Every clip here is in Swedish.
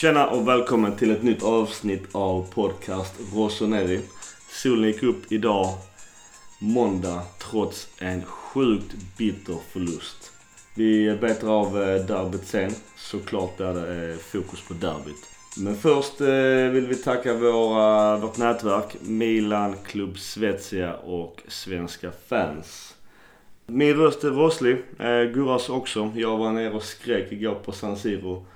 Tjena och välkommen till ett nytt avsnitt av podcast Rossoneri. Solen gick upp idag måndag trots en sjukt bitter förlust. Vi betar av eh, derbyt sen. Såklart är det fokus på derbyt. Men först eh, vill vi tacka våra, vårt nätverk Milan, Club Svezia och Svenska fans. Min röst är rosslig. Eh, Gurras också. Jag var nere och skrek igår på San Siro.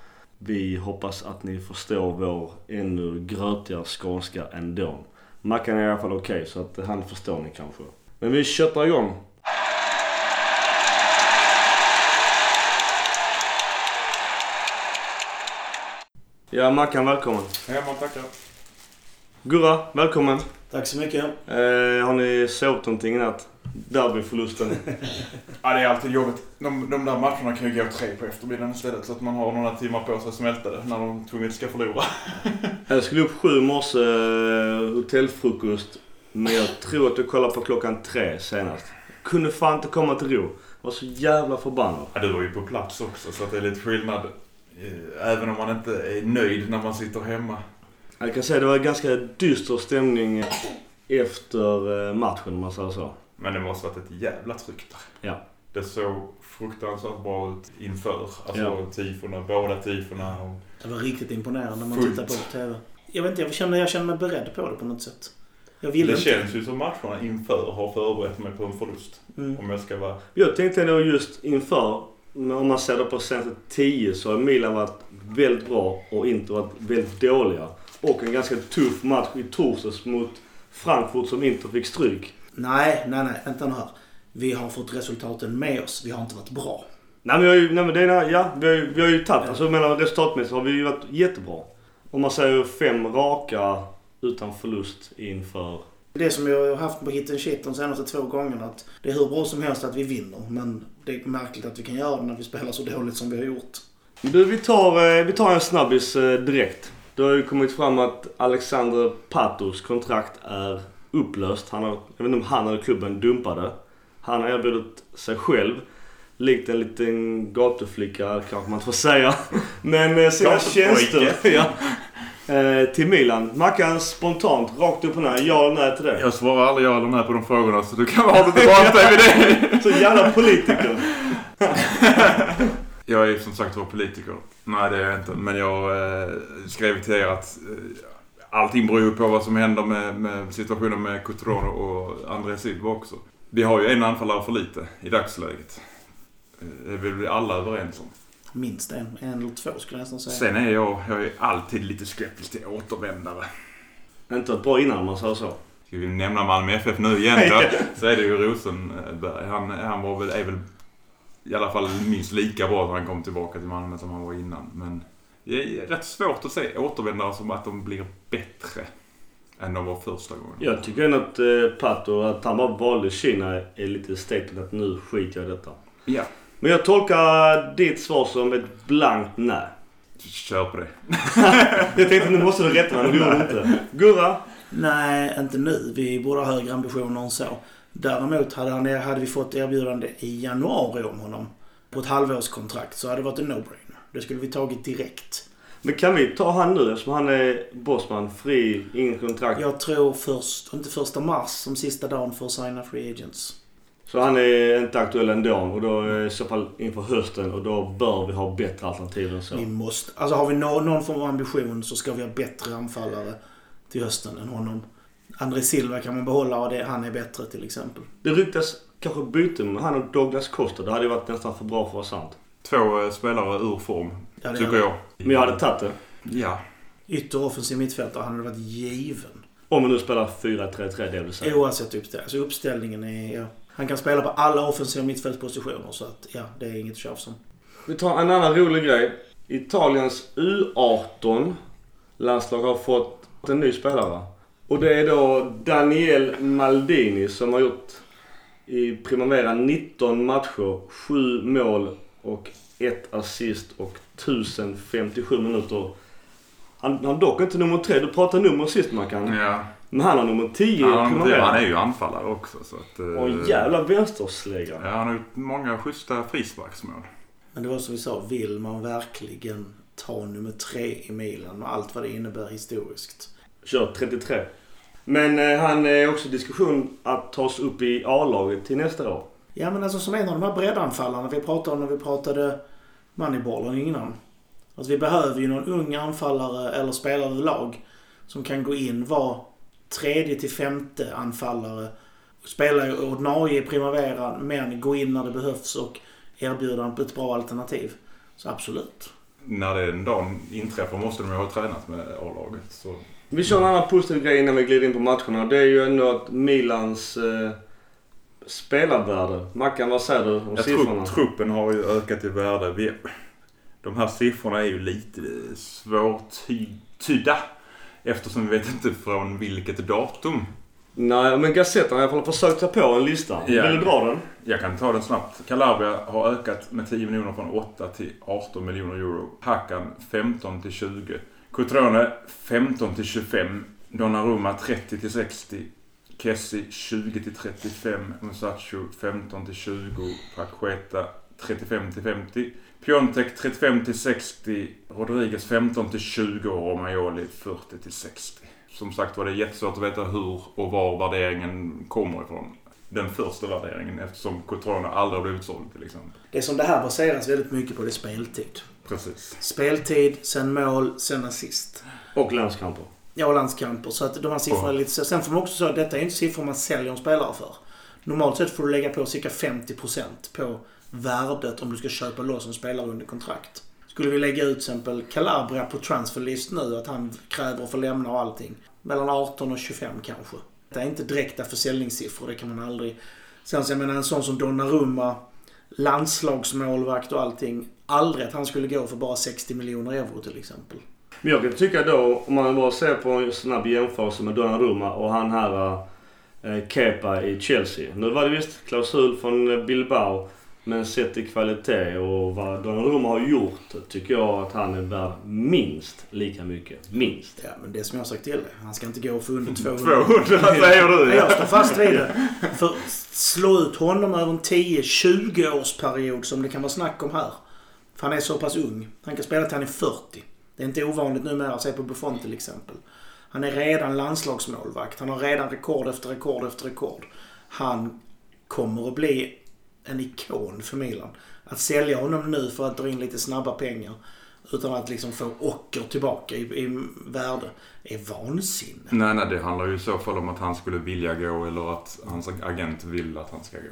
Vi hoppas att ni förstår vår ännu grötigare skånska ändå. Mackan är i alla fall okej okay, så att han förstår ni kanske. Men vi köttar igång. Ja, Mackan välkommen. Ja, man tackar. Gurra, välkommen. Tack så mycket. Eh, har ni sovit någonting i natt? Derbyförlusten. Ja, det är alltid jobbigt. De, de där matcherna kan ju gå tre på eftermiddagen istället så att man har några timmar på sig att smälta det när de tvunget ska förlora. jag skulle upp sju i morse, eh, hotellfrukost. Men jag tror att jag kollade på klockan tre senast. Kunde fan inte komma till ro. Var så jävla förbannad. Ja, du var ju på plats också så att det är lite skillnad. Eh, även om man inte är nöjd när man sitter hemma. Jag kan säga att det var ganska dyster stämning efter eh, matchen om man säger så. Men det måste varit ett jävla tryck där. Ja. Det såg fruktansvärt bra ut inför. Alltså Ja. tifona, båda tifona. Och... Det var riktigt imponerande när man Fullt. tittar på TV. Jag vet inte, jag känner, jag känner mig beredd på det på något sätt. Jag ville Det inte. känns ju som matcherna inför har förberett mig på en förlust. Mm. Om jag ska vara... Jag tänkte ändå just inför, om man ser det på senaste 10 så har Milan varit väldigt bra och Inter varit väldigt dåliga. Och en ganska tuff match i torsdags mot Frankfurt som Inter fick stryk. Nej, nej, nej. Vänta nu här. Vi har fått resultaten med oss. Vi har inte varit bra. Nej men, vi har ju, nej, men det är, ja, vi har ju, vi har ju tagit, alltså menar resultatmässigt har vi ju varit jättebra. Om man säger fem raka utan förlust inför. Det som jag har haft på hit and shit de senaste två gångerna. Att det är hur bra som helst att vi vinner. Men det är märkligt att vi kan göra det när vi spelar så dåligt som vi har gjort. Du, vi tar, eh, vi tar en snabbis eh, direkt. Det har ju kommit fram att Alexander Patos kontrakt är upplöst. Han har, jag vet inte om han eller klubben dumpade. Han har erbjudit sig själv, likt en liten gatuflicka kanske man inte får säga. Men eh, sina tjänster ja, eh, till Milan. Mackan spontant, rakt upp och ner, ja eller nej till det? Jag svarar aldrig ja eller nej på de frågorna så du kan ha det tillbaka vid det. Så jävla politiker. Jag är som sagt var politiker. Nej det är jag inte. Men jag eh, skrev till er att eh, allting beror ju på vad som händer med, med situationen med Cotrone och André Silva också. Vi har ju en anfallare för lite i dagsläget. Eh, Det väl vi alla överens om. Minst en. En eller två skulle jag nästan säga. Sen är jag, jag är alltid lite skeptisk till återvändare. Inte varit bra innan om man säger så. Ska vi nämna Malmö FF nu igen då, så är det ju Rosenberg. Han, han var väl, är väl i alla fall minst lika bra när han kom tillbaka till Malmö som han var innan. Men det är rätt svårt att se återvändare som att de blir bättre än de var första gången. Jag tycker ändå att eh, Pato, att han bara valde Kina är lite statement att nu skiter jag i detta. Ja, Men jag tolkar ditt svar som ett blankt nej. kör på det. Jag tänkte nu måste du rätta mig, men du gjorde inte. Gurra? Nej, inte nu. Vi borde ha högre ambitioner än så. Däremot hade, han, hade vi fått erbjudande i januari om honom på ett halvårskontrakt så hade det varit en no-brainer. Det skulle vi tagit direkt. Men kan vi ta han nu eftersom han är bossman, fri, ingen kontrakt. Jag tror först, inte första mars som sista dagen för att signa free agents. Så han är inte aktuell ändå och då är i så fall inför hösten och då bör vi ha bättre alternativ än så. Vi måste, alltså har vi nå, någon form av ambition så ska vi ha bättre anfallare till hösten än honom. André Silva kan man behålla och det, han är bättre till exempel. Det ryktas kanske byte med han och Douglas Costa. Det hade ju varit nästan för bra för att vara sant. Två eh, spelare ur form, Ja, det tycker är- jag. Men jag hade tagit det. Ja. Ytter offensiv mittfältare, han hade varit given. Om vi nu spelar 4-3-3 det vill säga. Oavsett uppställning. Alltså uppställningen är... Ja. Han kan spela på alla offensiva mittfältspositioner så att ja, det är inget att tjafsa om. Vi tar en annan rolig grej. Italiens U18 landslag har fått en ny spelare. Och det är då Daniel Maldini som har gjort i Primavera 19 matcher, 7 mål och ett assist och 1057 minuter. Han har dock inte nummer tre. Du pratade nummer sist Mackan. ja. Men han har nummer 10 i Han, han Primavera. är ju anfallare också. Så att, eh, Och en jävla vänsterslägga. Ja, han har gjort många schyssta frisparksmål. Men det var som vi sa, vill man verkligen ta nummer tre i Milan med allt vad det innebär historiskt. Kör 33. Men eh, han är också diskussion att tas upp i A-laget till nästa år. Ja men alltså som en av de här breddanfallarna vi pratade om när vi pratade Moneyballen innan. Alltså vi behöver ju någon ung anfallare eller spelare överlag som kan gå in, vara tredje till femte anfallare. Spela ordinarie i Primavera men gå in när det behövs och erbjuda ett bra alternativ. Så absolut. När den dagen inträffar måste de ju ha tränat med A-laget. Så Vi kör en annan positiv grej innan vi glider in på matcherna. Det är ju ändå att Milans eh, spelarvärde. Mackan, vad säger du om Jag siffrorna? tror truppen har ju ökat i värde. Vi, de här siffrorna är ju lite svårtydda. Eftersom vi vet inte från vilket datum. Nej, men Gazettan har i alla fall försökt ta på en lista. Ja. Vill du dra den? Jag kan ta den snabbt. Calabria har ökat med 10 miljoner från 8 till 18 miljoner euro. Hakan 15 till 20. Cotrone 15 till 25. Donnarumma 30 till 60. Kessi 20 till 35. Musacho 15 till 20. Paqueta 35 till 50. Piontek 35 till 60. Rodriguez 15 till 20 och Romagnoli 40 till 60. Som sagt var det är jättesvårt att veta hur och var värderingen kommer ifrån. Den första värderingen eftersom Cotrone aldrig har blivit såld till exempel. Det som det här baseras väldigt mycket på det är speltid. Precis. Speltid, sen mål, sen assist. Och landskamper. Ja, och landskamper. Så att de här siffrorna är lite. Sen får man också säga att detta är inte siffror man säljer en spelare för. Normalt sett får du lägga på cirka 50% på värdet om du ska köpa loss en spelare under kontrakt. Skulle vi lägga ut till exempel Calabria på transferlist nu, att han kräver att få lämna och allting. Mellan 18 och 25 kanske. Det är inte direkta försäljningssiffror, det kan man aldrig... Sen så jag menar en sån som Donnarumma, landslagsmålvakt och allting. Aldrig att han skulle gå för bara 60 miljoner euro till exempel. Men jag kan tycka då, om man bara ser på en snabb jämförelse med Donnarumma och han här eh, Kepa i Chelsea. Nu var det visst klausul från Bilbao. Men sett till kvalitet och vad Donnarumma har gjort tycker jag att han är värd minst lika mycket. Minst. Ja, men det som jag har sagt till dig. Han ska inte gå för under 200. 200 säger du ja. Jag står fast vid det. För slå ut honom över en 10-20 årsperiod som det kan vara snack om här. För han är så pass ung. Han kan spela till han är 40. Det är inte ovanligt numera att se på Buffon till exempel. Han är redan landslagsmålvakt. Han har redan rekord efter rekord efter rekord. Han kommer att bli en ikon för Milan. Att sälja honom nu för att dra in lite snabba pengar utan att liksom få ocker tillbaka i, i värde är vansinne. Nej, nej, det handlar ju i så fall om att han skulle vilja gå eller att hans agent vill att han ska gå.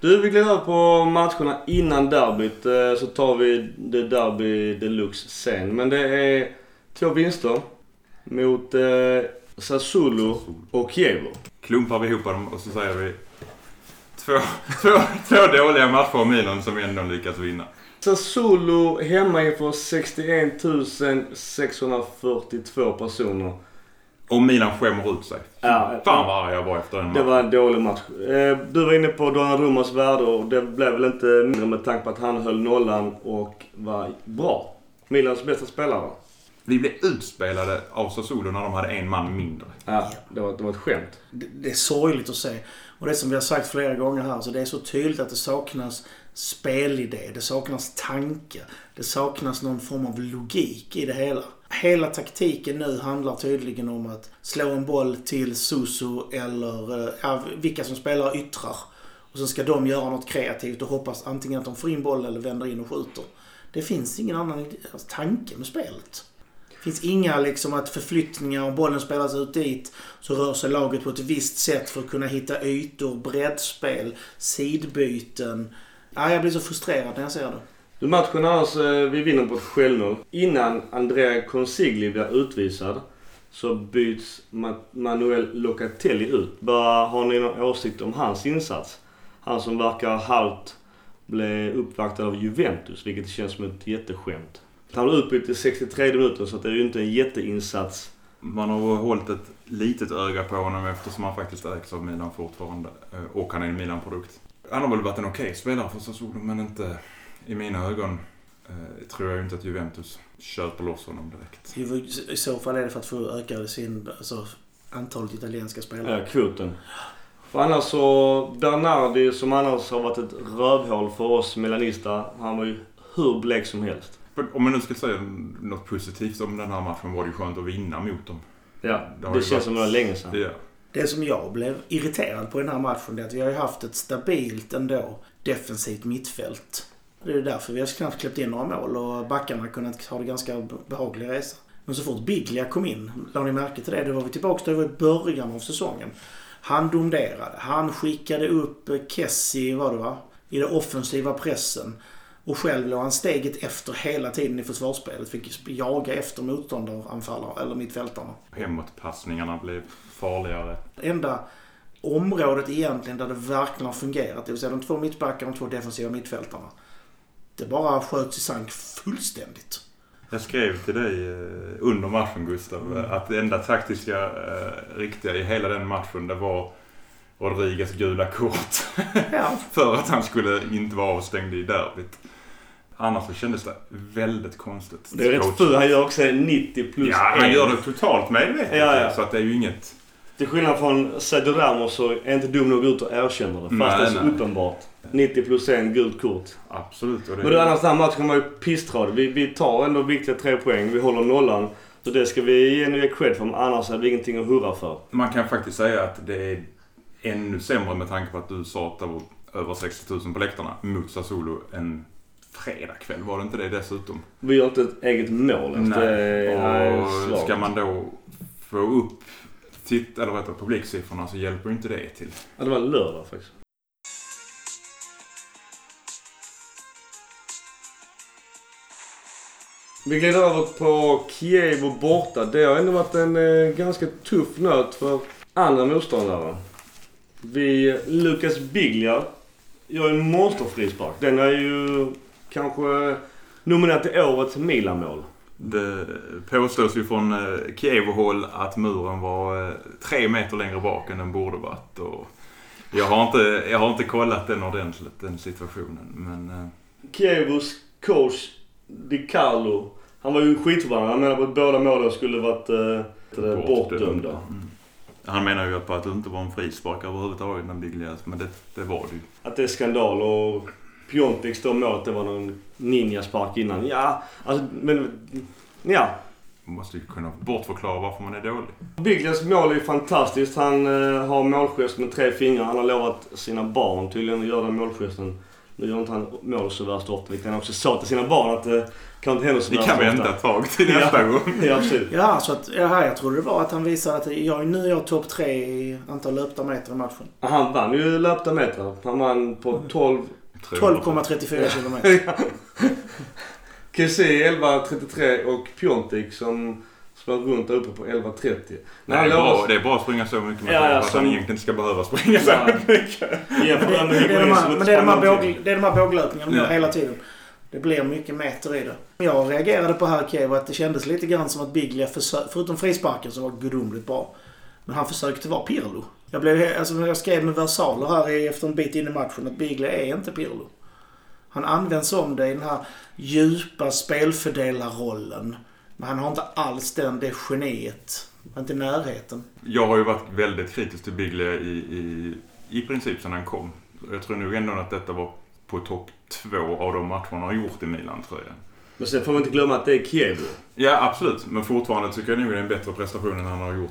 Du, vi glider över på matcherna innan derbyt. eh, Så tar vi det derby deluxe sen. Men det är två vinster mot eh, Sassuolo och Chievo. Klumpar vi ihop dem och så säger vi två, två, två dåliga matcher av Milan som ändå lyckas vinna. Sassuolo hemma inför 61 642 personer. Och Milan skämmer ut sig. Ja, Fan vad arg jag var efter den Det matchen. var en dålig match. Eh, Du var inne på Donnarummas värde och det blev väl inte mindre med tanke på att han höll nollan och var bra. Milans bästa spelare. Vi blev utspelade av Sassuolo när de hade en man mindre. Ja, det var, det var ett skämt. det, det är sorgligt att se. Och det som vi har sagt flera gånger här, så det är så tydligt att det saknas spelidé, det saknas tanke, det saknas någon form av logik i det hela. Hela taktiken nu handlar tydligen om att slå en boll till Susu eller eh, ja, vilka som spelar yttrar. Och så ska de göra något kreativt och hoppas antingen att de får in bollen eller vänder in och skjuter. Det finns ingen annan alltså, tanke med spelet. Det finns inga liksom att förflyttningar, om bollen spelas ut dit så rör sig laget på ett visst sätt för att kunna hitta ytor, breddspel, sidbyten. Ja, jag blir så frustrerad när jag ser det. Du matchen annars, eh, vi vinner på ett självmål. Innan Andrea Consigli blir utvisad så byts Ma- Manuel Locatelli ut. Vad har ni någon åsikt om hans insats? Han som verkar halvt bli uppvaktad av Juventus, vilket känns som ett jätteskämt. Han blev utbytt i 63 minuter så att det är ju inte en jätteinsats. Man har hållit ett litet öga på honom eftersom han faktiskt ägs av Milan fortfarande. Eh, Och han är en Milan-produkt. Han har väl varit en okej spelare för Sassuolo men inte i mina ögon. Eh, tror jag inte att Juventus köper loss honom direkt. I så fall är det för att få öka sin alltså, antalet italienska spelare. Ja, kvoten. För annars så, Bernardi som annars har varit ett rövhål för oss melanister, han var ju hur blek som helst. Om man nu ska säga något positivt om den här matchen var det ju skönt att vinna mot dem. Ja, Det det känns varit- som det var länge sedan. Ja. Det som jag blev irriterad på i den här matchen är att vi har ju haft ett stabilt ändå defensivt mittfält. Det är därför vi har knappt släppt in några mål och backarna har kunnat ha det ganska behaglig resa. Men så fort Biglia kom in, la ni märke till det? Då var vi tillbaka där vi var i början av säsongen. Han domderade. Han skickade upp Kessie, var det va? I den offensiva pressen. Och själv låg han steget efter hela tiden i försvarsspelet. Fick jaga efter motståndaranfallare, eller mittfältarna. Hemåtpassningarna blev farligare. enda området egentligen där det verkligen har fungerat. Det vill säga de två mittbackarna och de två defensiva mittfältarna. Det bara sköts i sank fullständigt. Jag skrev till dig eh, under matchen Gustav eh, att det enda taktiska eh, riktiga i hela den matchen det var Rodriguez gula kort. Ja, för att han skulle inte vara avstängd i derbyt. Annars så kändes det väldigt konstigt. Det är rätt fult. Han gör också 90 plus Ja, han en. gör det totalt medvetet. Ja, ja. Så att det är ju inget... Till skillnad från Sergio Ramos så är inte dum nog ut och erkänner det. Fast Nej, det är så nej. uppenbart. 90 plus en gult kort. Absolut. Och det, Men då annars den här matchen var ju pisstradig. Vi, vi tar ändå viktiga tre poäng. Vi håller nollan. Så det ska vi ge cred för. Annars är det ingenting att hurra för. Man kan faktiskt säga att det är ännu sämre med tanke på att du sa att det var över 60 000 på läktarna mot Sassuolo en fredagkväll. Var det inte det dessutom? Vi gör inte ett eget mål efter det är Och ska man då få upp titt, eller det, publiksiffrorna så hjälper inte det till. Ja, det var lördag faktiskt. Vi glider över på Kiev borta. Det har ändå varit en eh, ganska tuff nöt för andra motståndare. Vi, Lucas Biglia gör en monsterfrispark. Den är ju kanske nominerad till årets Milan-mål. Det påstås ju från eh, Kiev-håll att muren var eh, tre meter längre bak än den borde varit. Och jag, har inte, jag har inte kollat den ordentligt, den situationen. Men eh, Kievos coach Di Carlo. Han var ju skitförbannad. Han menade på att båda målen skulle varit eh, bortdömda. Mm. Han menar ju på att det inte var en frispark överhuvudtaget när Biglias, men det, det var det ju. Att det är skandal och Piontek står målet det var någon ninjaspark innan. Ja, alltså men... Ja. Man måste ju kunna bortförklara varför man är dålig. Biglias mål är ju fantastiskt. Han eh, har målgest med tre fingrar. Han har lovat sina barn tydligen att göra den målgesten. Nu gör inte han mål så värst ofta, vilket han också sa till sina barn att det kan inte hända så Vi värst kan ofta. vänta ett tag till nästa Ja. gång. Ja, absolut. Ja, så att, ja, jag trodde det var att han visade att jag, nu är jag topp tre i antal löpta meter i matchen. Han vann ju löpta meter. Han vann på 12 12,34 kilometer. Kessie 11.33 och Piontek som sprang runt där uppe på 11.30. Nej, det, är bra, det är bra att springa så mycket med Ja, ja, att som- han egentligen inte ska behöva springa så mycket. Men det, det, är de här, men det, är de här Hugo båg, det är de här båglöpningarna Ja. hela tiden. Det blir mycket meter i det. Jag reagerade på här Kiev att det kändes lite grann som att Biglia, försö- förutom frisparken som var gudomligt bra, men han försökte vara Pirlo. Jag, blev, alltså, jag skrev med versaler här i- efter en bit in i matchen att Biglia är inte Pirlo. Han används om det i den här djupa spelfördelarrollen. Men han har inte alls den, det geniet. Inte närheten. Jag har ju varit väldigt kritisk till Biglia i, i, i princip sedan han kom. Jag tror nog ändå att detta var på topp två av de matcherna han har gjort i Milan, tror jag. Men sen får man inte glömma att det är Kiev. Ja, absolut. Men fortfarande tycker jag nog det är en bättre prestation än han har gjort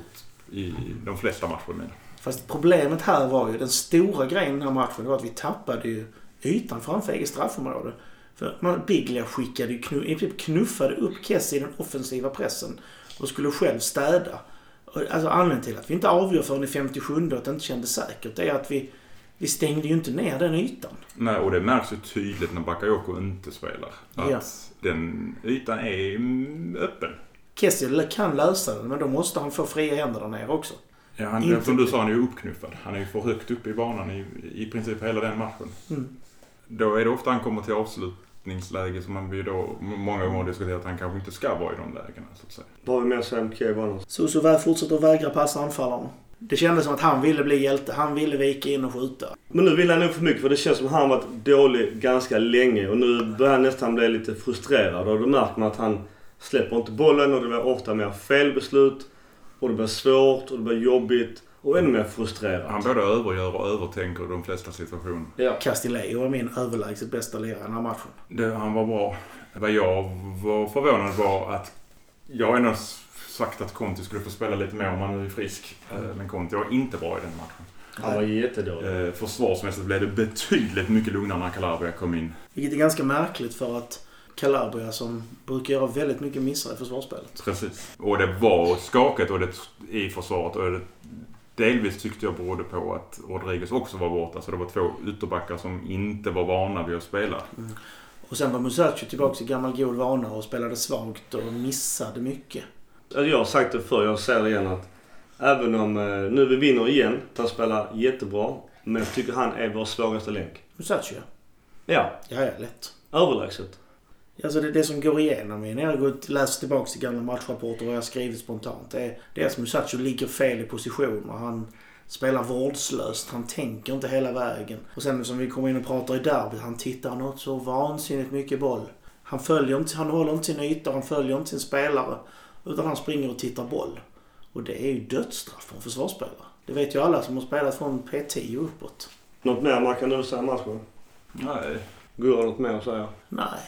i de flesta matcher i Milan. Fast problemet här var ju, den stora grejen i den här matchen, det var att vi tappade ju ytan framför eget straffområde. För man, Biglia skickade ju, knu, i princip knuffade upp Kessie i den offensiva pressen och skulle själv städa. Alltså anledningen till att vi inte avgör förrän i 57 och att det inte kändes säkert, det är att vi, vi stängde ju inte ner den ytan. Nej, och det märks ju tydligt när Bakayoko inte spelar. Att Ja. den ytan är öppen. Kessie kan lösa den, men då måste han få fria händer där nere också. Ja, han, Inte- som du sa, han är ju uppknuffad. Han är ju för högt upp i banan i, i princip hela den matchen. Mm. Då är det ofta han kommer till avslutningsläge som man ju då många gånger har diskuterat att han kanske inte ska vara i de lägena, så att säga. Vad har vi mer att säga om Kiev annars? Susu väl fortsätter att vägra passa anfallarna. Det kändes som att han ville bli hjälte. Han ville vika in och skjuta. Men nu vill han nog för mycket för det känns som att han varit dålig ganska länge och nu börjar han nästan bli lite frustrerad och då märker man att han släpper inte bollen och det blir ofta mer felbeslut. Och det blir svårt och det blir jobbigt och ännu mer frustrerat. Han både övergör och övertänker i de flesta situationer. Ja. Castillejo var min överlägset bästa lirare i den här matchen. Det, han var bra. Vad jag var förvånad var att jag ändå sagt att Conti skulle få spela lite mer om han nu är frisk. Eh, Men Conti var inte bra i den matchen. Han var jättedålig. Eh, Försvarsmässigt blev det betydligt mycket lugnare när Calabria kom in. Vilket är ganska märkligt för att Calabria som brukar göra väldigt mycket missar i försvarsspelet. Precis. Och det var skakat och det, i försvaret. Och det, delvis tyckte jag berodde på att Rodriguez också var borta. Så det var två ytterbackar som inte var vana vid att spela. Och sen var Musacho tillbaka i gammal god vana och spelade svagt och missade mycket. Alltså, Jag har sagt det förr, jag säger det igen att även om eh, nu vi vinner igen, han spelar jättebra. Men jag tycker han är vår svagaste länk. Musacho ja. Ja, Ja, ja, lätt. överlägset. Alltså det, det som går igenom mig när jag går och läser tillbaka i gamla matchrapporter och jag har skrivit spontant. Det är, det är att Musacho ligger fel i position och han spelar vårdslöst. Han tänker inte hela vägen. Och sen som vi kommer in och pratar i derbyt. Han tittar något så vansinnigt mycket boll. Han följer inte, han håller inte sin yta, han följer inte sin spelare. Utan han springer och tittar boll. Och det är ju dödsstraff för en försvarsspelare. Det vet ju alla som har spelat från P10 och uppåt. Något mer man kan nu säga om matchen? Nej. Går något mer att säga? Nej,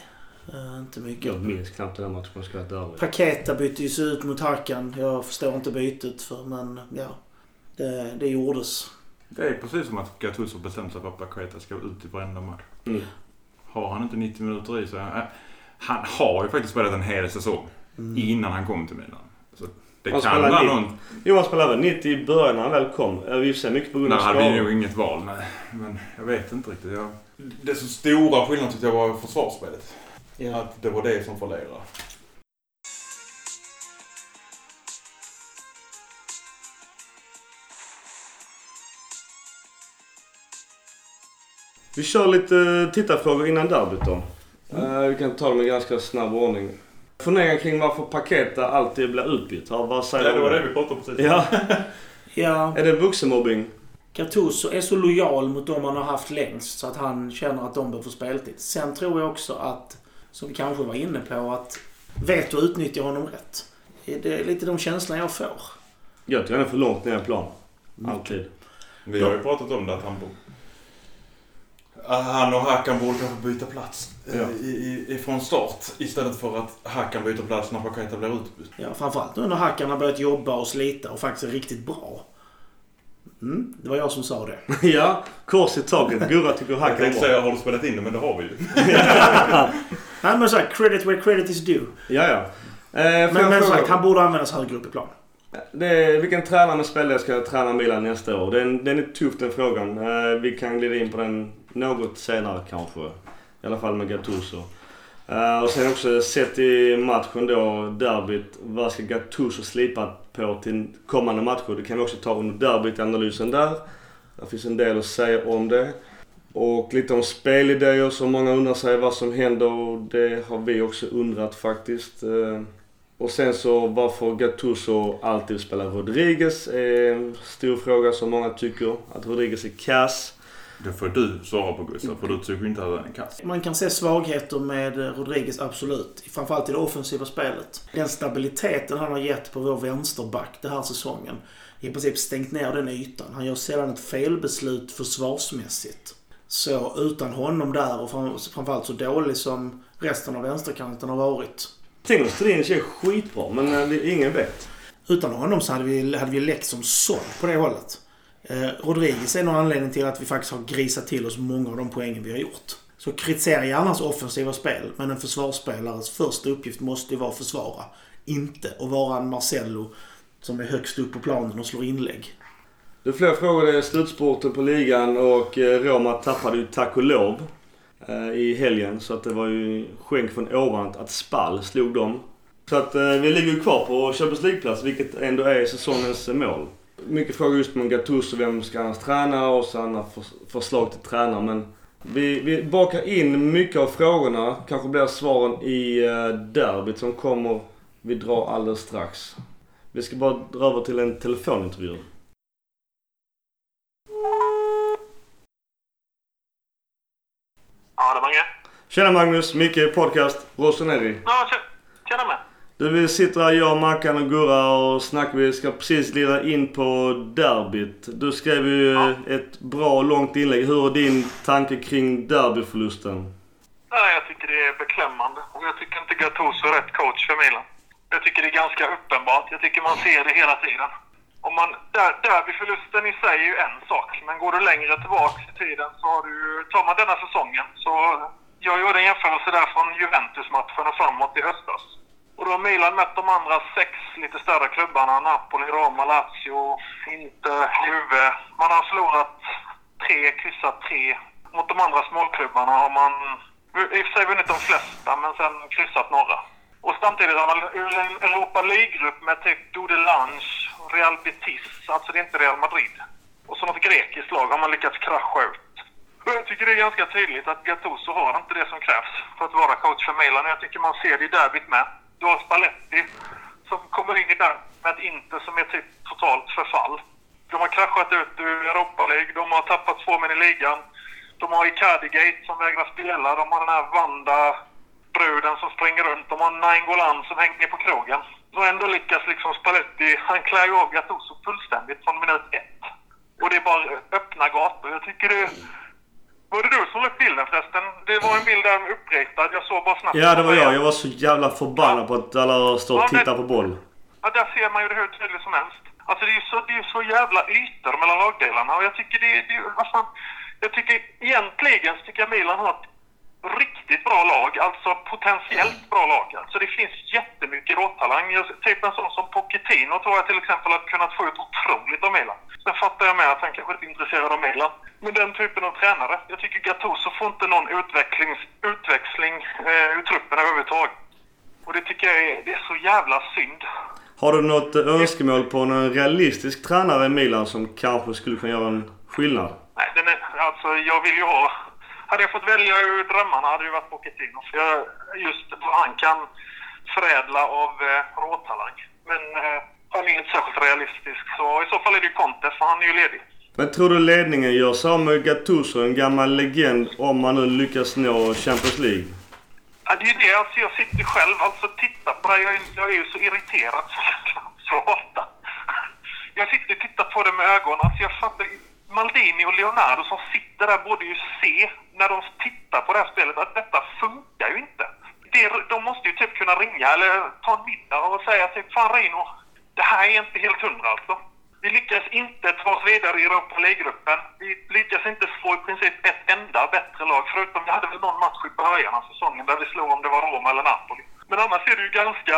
eh, inte mycket. Jag minns knappt den här matchen om jag ska vara ärlig. Paketa byttes ut mot Hackan. Jag förstår inte bytet för men ja. Det, det gjordes. Det är precis som att Gattuso bestämt sig för att Paqueta ska ut i varenda match. Mm. Har han inte 90 minuter i sig? äh, Han har ju faktiskt spelat en hel säsong innan han kom till Milan. Så det Han kan vara någon... Jo, han spelade väl 90 i början när han väl kom. I och för sig mycket på grund Där av hade vi nog skador. inget val. Nej, men jag vet inte riktigt. Jag... Det så stora skillnaden tyckte jag var försvarsspelet. Ja. Att det var det som förlorade. Vi kör lite tittarfrågor innan derbyt då. Eh, vi kan ta dem i ganska snabb ordning. Funderingar kring varför Paketa alltid blir utbytt. Ja, vad säger du om vi pratade om precis. Ja, Ja, är det vuxenmobbing? Gattuso är så lojal mot dem han har haft längst så att han känner att de bör få speltid. Sen tror jag också att, som vi kanske var inne på, att vet du utnyttja honom rätt. Det är lite de känslorna jag får. Jag tycker han är för långt ner i plan. Alltid. Vi har ju pratat om det att han. Han och Hakan borde kanske byta plats eh, Ja. i, i, ifrån start. Istället för att Hakan byter plats när Paqueta blir utbytt. Ja, framförallt nu när Hackan har börjat jobba och slita och faktiskt är riktigt bra. Mm, det var jag som sa det. ja, kors i taket. Gurra tycker Jag Hack är tänkte bra. säga har du spelat in det men det har vi ju. Nej men såhär, credit where credit is due. Ja, ja. Eh, Men, men sagt, han borde användas högre upp i plan. Det är, vilken tränare med spelare ska träna Milan nästa år? Den, den är tuff den frågan. Eh, vi kan glida in på den något senare kanske. I alla fall med Gattuso. Eh, och sen också sett i matchen då, derbyt. Vad ska Gattuso slipa på till kommande matcher? Det kan vi också ta under derbyt-analysen där. Det finns en del att säga om det. Och lite om spelidéer som många undrar sig vad som händer. Och det har vi också undrat faktiskt. Eh, och sen så varför Gattuso alltid spelar Rodriguez är en stor fråga som många tycker. Att Rodriguez är kass. Det får du svara på Gustav, för du tycker inte att han är kass. Man kan se svagheter med Rodriguez, absolut. Framförallt i det offensiva spelet. Den stabiliteten han har gett på vår vänsterback den här säsongen. I princip stängt ner den ytan. Han gör sällan ett felbeslut försvarsmässigt. Så utan honom där och fram- framförallt så dålig som resten av vänsterkanten har varit. Tengo Strinic är skitbra men eh, ingen vet. Utan honom så hade vi, hade vi läckt som såll på det hållet. Eh, Rodriguez är nog anledningen till att vi faktiskt har grisat till oss många av de poängen vi har gjort. Så kritisera gärna hans offensiva spel, men en försvarsspelares första uppgift måste ju vara att försvara. Inte att vara en Marcello som är högst upp på planen och slår inlägg. Det är fler frågor. Det är slutspurten på ligan och eh, Roma tappade ju tack och lov eh, i helgen. Så att det var ju skänk från ovan att Spall slog dem. Så att eh, vi ligger ju kvar på Champions League-plats vilket ändå är säsongens mål. Mycket frågor just om Gattuso, vem ska han träna och så andra förslag till tränare. Men vi, vi bakar in mycket av frågorna. Kanske blir svaren i derbyt som kommer. Vi drar alldeles strax. Vi ska bara dra över till en telefonintervju. Ja, det Mange. Tjena Magnus, Micke, podcast, Rossoneri. Ja, tjena med. Du, vi sitter här, jag, Mackan och Gurra och snackar. Vi ska precis lira in på derbyt. Du skrev ju Ja. ett bra långt inlägg. Hur är din tanke kring derbyförlusten? Nej, jag tycker det är beklämmande. Och jag tycker inte Gattuso är rätt coach för Milan. Jag tycker det är ganska uppenbart. Jag tycker man ser det hela tiden. Om man, där, derbyförlusten i sig är ju en sak. Men går du längre tillbaks i tiden så har du ju- Tar man denna säsongen så... Jag gjorde en jämförelse där från Juventus-matchen och framåt i höstas. Och då har Milan mött de andra sex lite större klubbarna. Napoli, Roma, Lazio, Inter, Juve. Man har förlorat tre, kryssat tre. Mot de andra småklubbarna har man i och för sig vunnit de flesta, men sen kryssat några. Och samtidigt har man ur en Europa League-grupp med typ Dudelange, Real Betis, alltså det är inte Real Madrid. Och så något grekiskt lag har man lyckats krascha ut. Och jag tycker det är ganska tydligt att Gattuso har inte det som krävs för att vara coach för Milan. Jag tycker man ser det i derbyt med. Du har Spalletti som kommer in i derbyt med ett Inter som är typ totalt förfall. De har kraschat ut ur Europa League, de har tappat två män i ligan. De har Icardigate som vägrar spela, de har den här Vanda bruden som springer runt, de har Nainggolan som hänger på krogen. Ändå lyckas liksom Spalletti, han klär ju av Gattuso fullständigt från minut ett. Och det är bara öppna gator. Jag tycker det... Var det du som la upp bilden förresten? Det var en bild där uppretad. Jag såg bara snabbt. Ja, det var jag. Jag var så jävla förbannad på att alla står och tittar på boll. Ja, där ser man ju det hur tydligt som helst. Alltså det är ju så, det är så jävla ytor mellan lagdelarna och jag tycker det, det fan, Jag tycker egentligen så tycker jag Milan har ett riktigt bra lag, alltså potentiellt bra lag. Alltså det finns jättemycket råtalang. Typ en sån som Pochettino tror jag till exempel har kunnat få ut otroligt av Milan. Sen fattar jag med att han kanske inte är intresserad av Milan. Men den typen av tränare. Jag tycker Gattuso får inte någon utvecklings, utväxling eh, ur truppen överhuvudtaget. Och det tycker jag är, det är så jävla synd. Har du något önskemål på en realistisk tränare i Milan som kanske skulle kunna göra en skillnad? Nej, den är, alltså jag vill ju ha... Hade jag fått välja ur drömmarna hade det varit Pochettino. För jag, just vad han kan förädla av eh, råtalang. Men eh, han är inte särskilt realistisk. Så i så fall är det ju Conte, för han är ju ledig. Men tror du ledningen gör med Gattuso, en gammal legend, om man nu lyckas nå Champions League? Ja, det är ju det. Alltså jag sitter själv alltså titta på det. Jag, är- jag är ju så irriterad så jag kan. Jag sitter och tittar på det med ögonen. Alltså jag fattar Maldini och Leonardo som sitter där borde ju se när de tittar på det här spelet att detta funkar ju inte. Det, de måste ju typ kunna ringa eller ta en middag och säga typ Fan Reino, det här är inte helt hundra alltså. Vi lyckas inte ta oss vidare i Europa League-gruppen. Vi lyckas inte få i princip ett enda bättre lag. Förutom vi hade väl någon match i början av säsongen där vi slog om det var Roma eller Napoli. Men annars är det ju ganska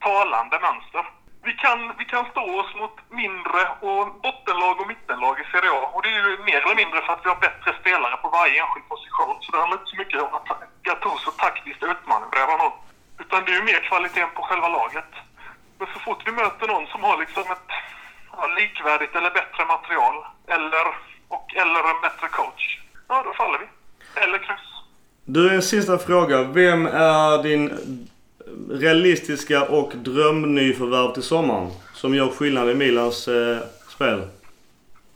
talande mönster. Vi kan, vi kan stå oss mot mindre och bottenlag och mittenlag i Serie A. Och det är ju mer eller mindre för att vi har bättre spelare på varje enskild position. Så det handlar inte så mycket om att Gattuso taktiskt utmanövrerar någon. Utan det är ju mer kvaliteten på själva laget. Men så fort vi möter någon som har liksom ett ja, likvärdigt eller bättre material eller, och, eller en bättre coach, ja då faller vi. Eller kryss. Du, en sista fråga. Vem är din realistiska och drömnyförvärv till sommaren? Som gör skillnad i Milans eh, spel?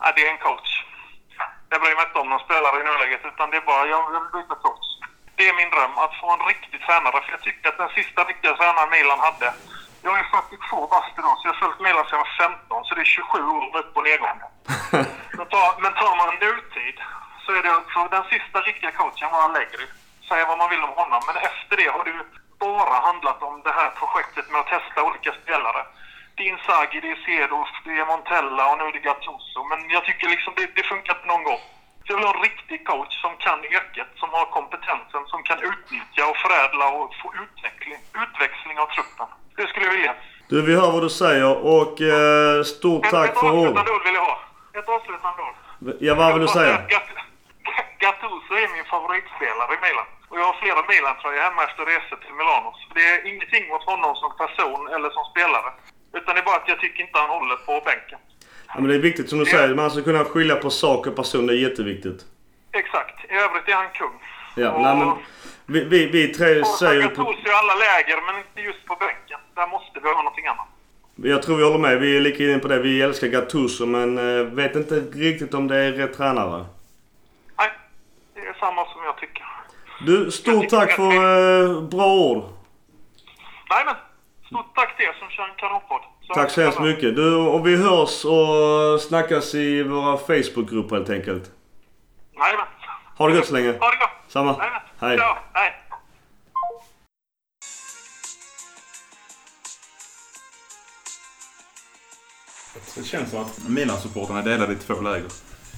Ja, det är en coach. Jag bryr mig inte om någon spelare i nuläget utan det är bara, jag vill byta coach. Det är min dröm, att få en riktig tränare. För jag tycker att den sista riktiga tränaren Milan hade, jag är 42 bast idag så jag har följt Milan sedan jag var 15 så det är 27 år upp och nedgång. Men tar, men tar man nutid så är det alltså den sista riktiga coachen var Allegri. Säga vad man vill om honom men efter det har ju bara handlat om det här projektet med att testa olika spelare. Det är Inzaghi, det är Cedos, det är Montella och nu är det Gattuso. Men jag tycker liksom det, det funkar inte någon gång. Så jag vill ha en riktig coach som kan yrket, som har kompetensen, som kan utnyttja och förädla och få utveckling, utväxling av truppen. Det skulle jag vilja. Du, vi hör vad du säger och eh, stort Ett, tack ett för ord. avslutande ord vill jag ha. Ett avslutande ord. Ja, vad vill du säga? Gatt- Gattuso är min favoritspelare i Milan. Och jag har flera Milan-tröjor hemma efter resor till Milano. Så det är ingenting mot honom som person eller som spelare. Utan det är bara att jag tycker inte han håller på bänken. Ja, men det är viktigt som du säger. Man ska kunna skilja på sak och person. Det är jätteviktigt. Exakt. I övrigt är han kung. Ja, Och- nej, men vi, vi, vi tre säger... På, i alla läger, men inte just på bänken. Där måste vi ha någonting annat. jag tror vi håller med. Vi är lika inne på det. Vi älskar Gattuso men eh, vet inte riktigt om det är rätt tränare. Nej, det är samma som jag tycker. Du, stort tack för eh, bra ord. Nej men, stort tack till er som kör en kanonpodd. Tack så hemskt mycket. Du, och vi hörs och snackas i våra Facebookgrupper helt enkelt. Jajamän. Ha det gott så länge. Ha det gott. Samma. Jajamän. Hej. Ja, hej. Det känns som att Milan-supportrarna är delade i två läger.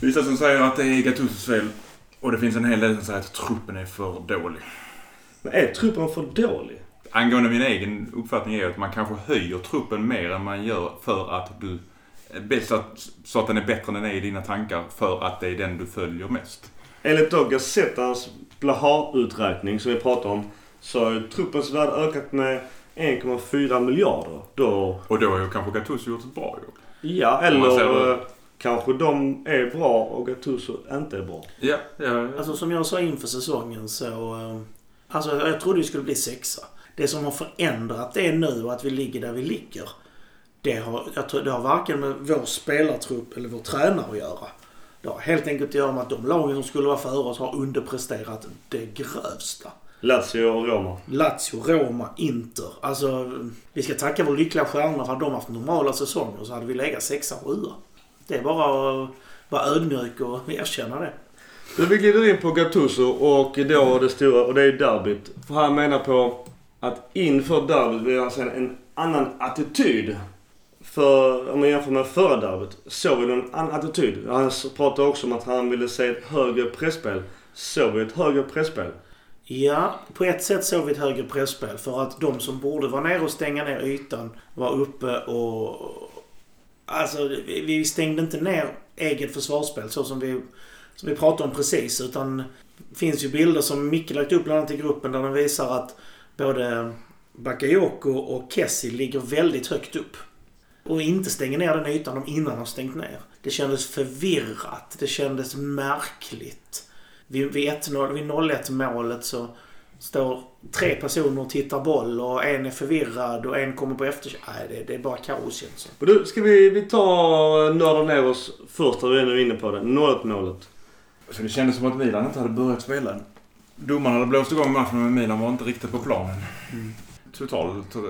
Vissa som säger att det är Gattusos fel. Och det finns en hel del som säger att truppen är för dålig. Men är truppen för dålig? Angående min egen uppfattning är att man kanske höjer truppen mer än man gör för att du... Så att, så att den är bättre än den är i dina tankar för att det är den du följer mest. Enligt då Gazettans Blaha-uträkning som vi pratade om så har truppens värde ökat med 1,4 miljarder. Då, Och då har ju kanske Gattuso gjort ett bra jobb. ja, eller eh, kanske de är bra och Gattuso inte är bra. Ja, ja. Alltså som jag sa inför säsongen så... eh, Alltså jag trodde vi skulle bli sexa. Det som har förändrat det nu och att vi ligger där vi ligger. Det har, jag tror, det har varken med vår spelartrupp eller vår tränare att göra. Det har helt enkelt att göra med att de lagen som skulle vara före oss har underpresterat det grövsta. Lazio och Roma. Lazio, Roma, Inter. Alltså, vi ska tacka vår lyckliga stjärnor. Hade de haft normala säsonger så hade vi legat sexa, sjua. Det är bara att vara ödmjuk och erkänna det. Men vi glider in på Gattuso och då det stora, och det är derbyt. För han menar på att inför derbyt vill han se en annan attityd. För om man jämför med förra derbyt, såg vi en annan attityd. Han pratade också om att han ville se ett högre pressspel. Såg vi ett högre pressspel? Ja, på ett sätt såg vi ett högre presspel för att de som borde vara nere och stänga ner ytan var uppe och... Alltså, vi stängde inte ner eget försvarsspel så som vi, som vi pratade om precis. Utan det finns ju bilder som Micke lagt upp bland annat i gruppen där de visar att både Bakayoko och Kessie ligger väldigt högt upp. Och inte stänger ner den ytan de innan har stängt ner. Det kändes förvirrat. Det kändes märkligt. Vid, vid 1-0, vid 0-1 målet så står tre personer och tittar boll och en är förvirrad och en kommer på efterkärlek. Nej, det, det är bara kaos känns det Och du, ska vi, vi ta nörda ner oss först, vi är nu inne på det. 0-1 målet. Så det kändes som att Milan inte hade börjat spela än. Domaren hade blåst igång matchen men Milan var inte riktigt på planen. Totalt eh,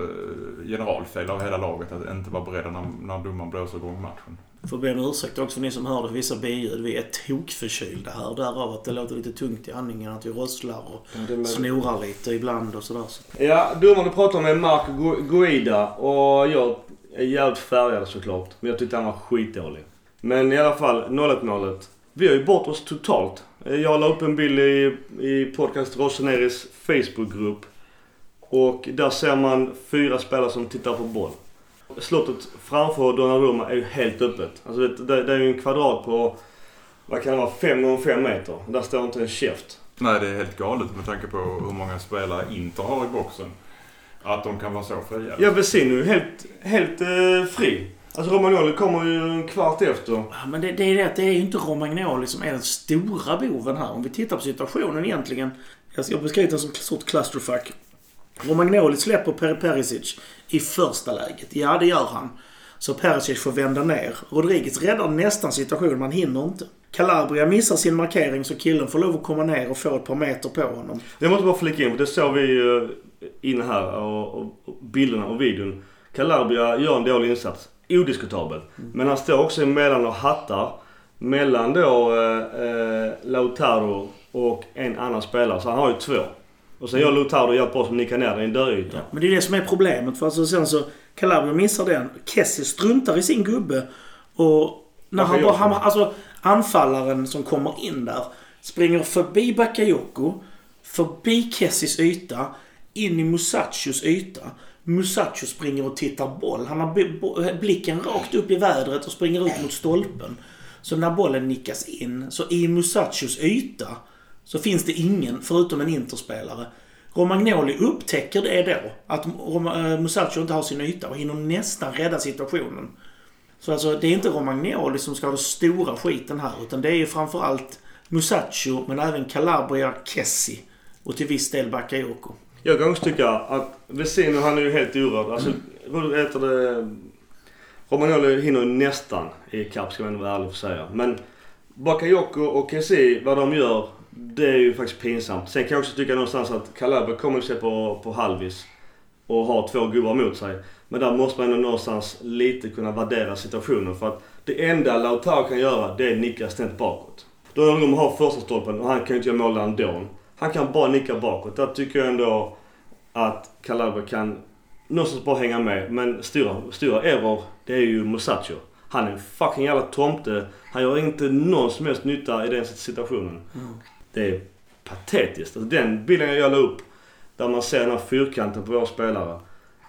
generalfel av hela laget att inte vara beredda när, när domaren blåser igång matchen. Får be om ursäkt också för ni som hörde vissa biljud. Vi är tokförkylda här. Därav att det låter lite tungt i andningen. Att vi rosslar och snorar lite ibland och sådär. Så. Ja, domaren du pratar med Gu- Guida och jag är jävligt färgad såklart. Men jag tyckte han var skitdålig. Men i alla fall, 0-1 målet. Vi har ju bort oss totalt. Jag la upp en bild i, i podcast Roseneris Facebookgrupp. Och där ser man fyra spelare som tittar på boll. Slottet framför Donnarumma är ju helt öppet. Alltså det, det, det är ju en kvadrat på, vad kan det vara, 5 gånger 5 meter. Där står inte en käft. Nej, det är helt galet med tanke på hur många spelare Inter har i boxen. Att de kan vara så fria. Ja, Vesino är ju helt, helt eh, fri. Alltså Romagnoli kommer ju en kvart efter. Ja, Men det, det är det att det är ju inte Romagnoli som är den stora boven här. Om vi tittar på situationen egentligen. Jag ska beskriva det som ett stort clusterfuck. Romagnoli släpper Per Perisic i första läget. Ja, det gör han. Så Perisic får vända ner. Rodriguez räddar nästan situationen, man hinner inte. Calabria missar sin markering så killen får lov att komma ner och få ett par meter på honom. Jag måste bara flika in, för det såg vi ju inne här och, och, bilderna och videon. Calabria gör en dålig insats. Odiskutabel. Men han står också emellan och hattar. Mellan då eh, eh, Lautaro och en annan spelare. Så han har ju två. Och sen gör Lautaro jävligt bra som nickar ner den i en dörryta. Men det är det som är problemet. För alltså sen så Calabria missar den. Kessie struntar i sin gubbe. Och när han bara... Han, alltså anfallaren som kommer in där springer förbi Bakayoko. Förbi Kessies yta. In i Musachos yta. Musacho springer och tittar boll. Han har blicken rakt upp i vädret och springer ut mot stolpen. Så när bollen nickas in, så i Musachos yta så finns det ingen, förutom en interspelare. Romagnoli upptäcker det då, att eh, Musacho inte har sin yta och hinner nästan rädda situationen. Så alltså, det är inte Romagnoli som ska ha den stora skiten här, utan det är ju framförallt Musacho, men även Calabria, Kessi och till viss del Bakayoko. Jag kan också tycka att Vesino han är ju helt orörd. Alltså, vad heter det? Romagnoli hinner ju nästan i kapp ska man vara ärlig och säga. Men Bakayoko och Kessi, vad de gör, det är ju faktiskt pinsamt. Sen kan jag också tycka någonstans att Calabria kommer ju se på, på halvis. och har två gubbar mot sig. Men där måste man ändå någonstans lite kunna värdera situationen för att det enda Lautaro kan göra det är nicka snett bakåt. Då är de har första stolpen och han kan ju inte göra mål ändå. Han kan bara nicka bakåt. Där tycker jag ändå att Calabria kan någonstans bara hänga med. Men stora, stora error, det är ju Musacho. Han är en fucking jävla tomte. Han gör inte någon som helst nytta i den situationen. Mm. Det är patetiskt. Alltså den bilden jag la upp, där man ser den här fyrkanten på våra spelare.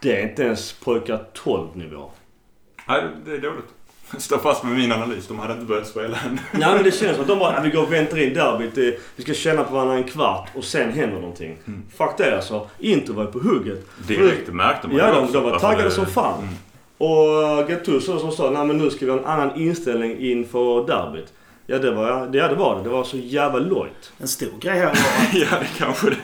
Det är inte ens pojkar 12 nivå. Nej, det är dåligt. Jag står fast med min analys. De hade inte börjat spela än. Nej men det känns som att de bara, vi går och väntar in derbyt. Det- Vi ska känna på varandra en kvart och sen händer någonting. Fuck det alltså. Inter var ju på hugget. Direkt märkte man Ja, ju de, också. de var taggade det- som fan. Mm. Och Gattuso som sa, nej men nu ska vi ha en annan inställning inför derbyt. Ja det var, det, ja, det var det. Det var så jävla lojt. En stor grej här var att Ja, det kanske det,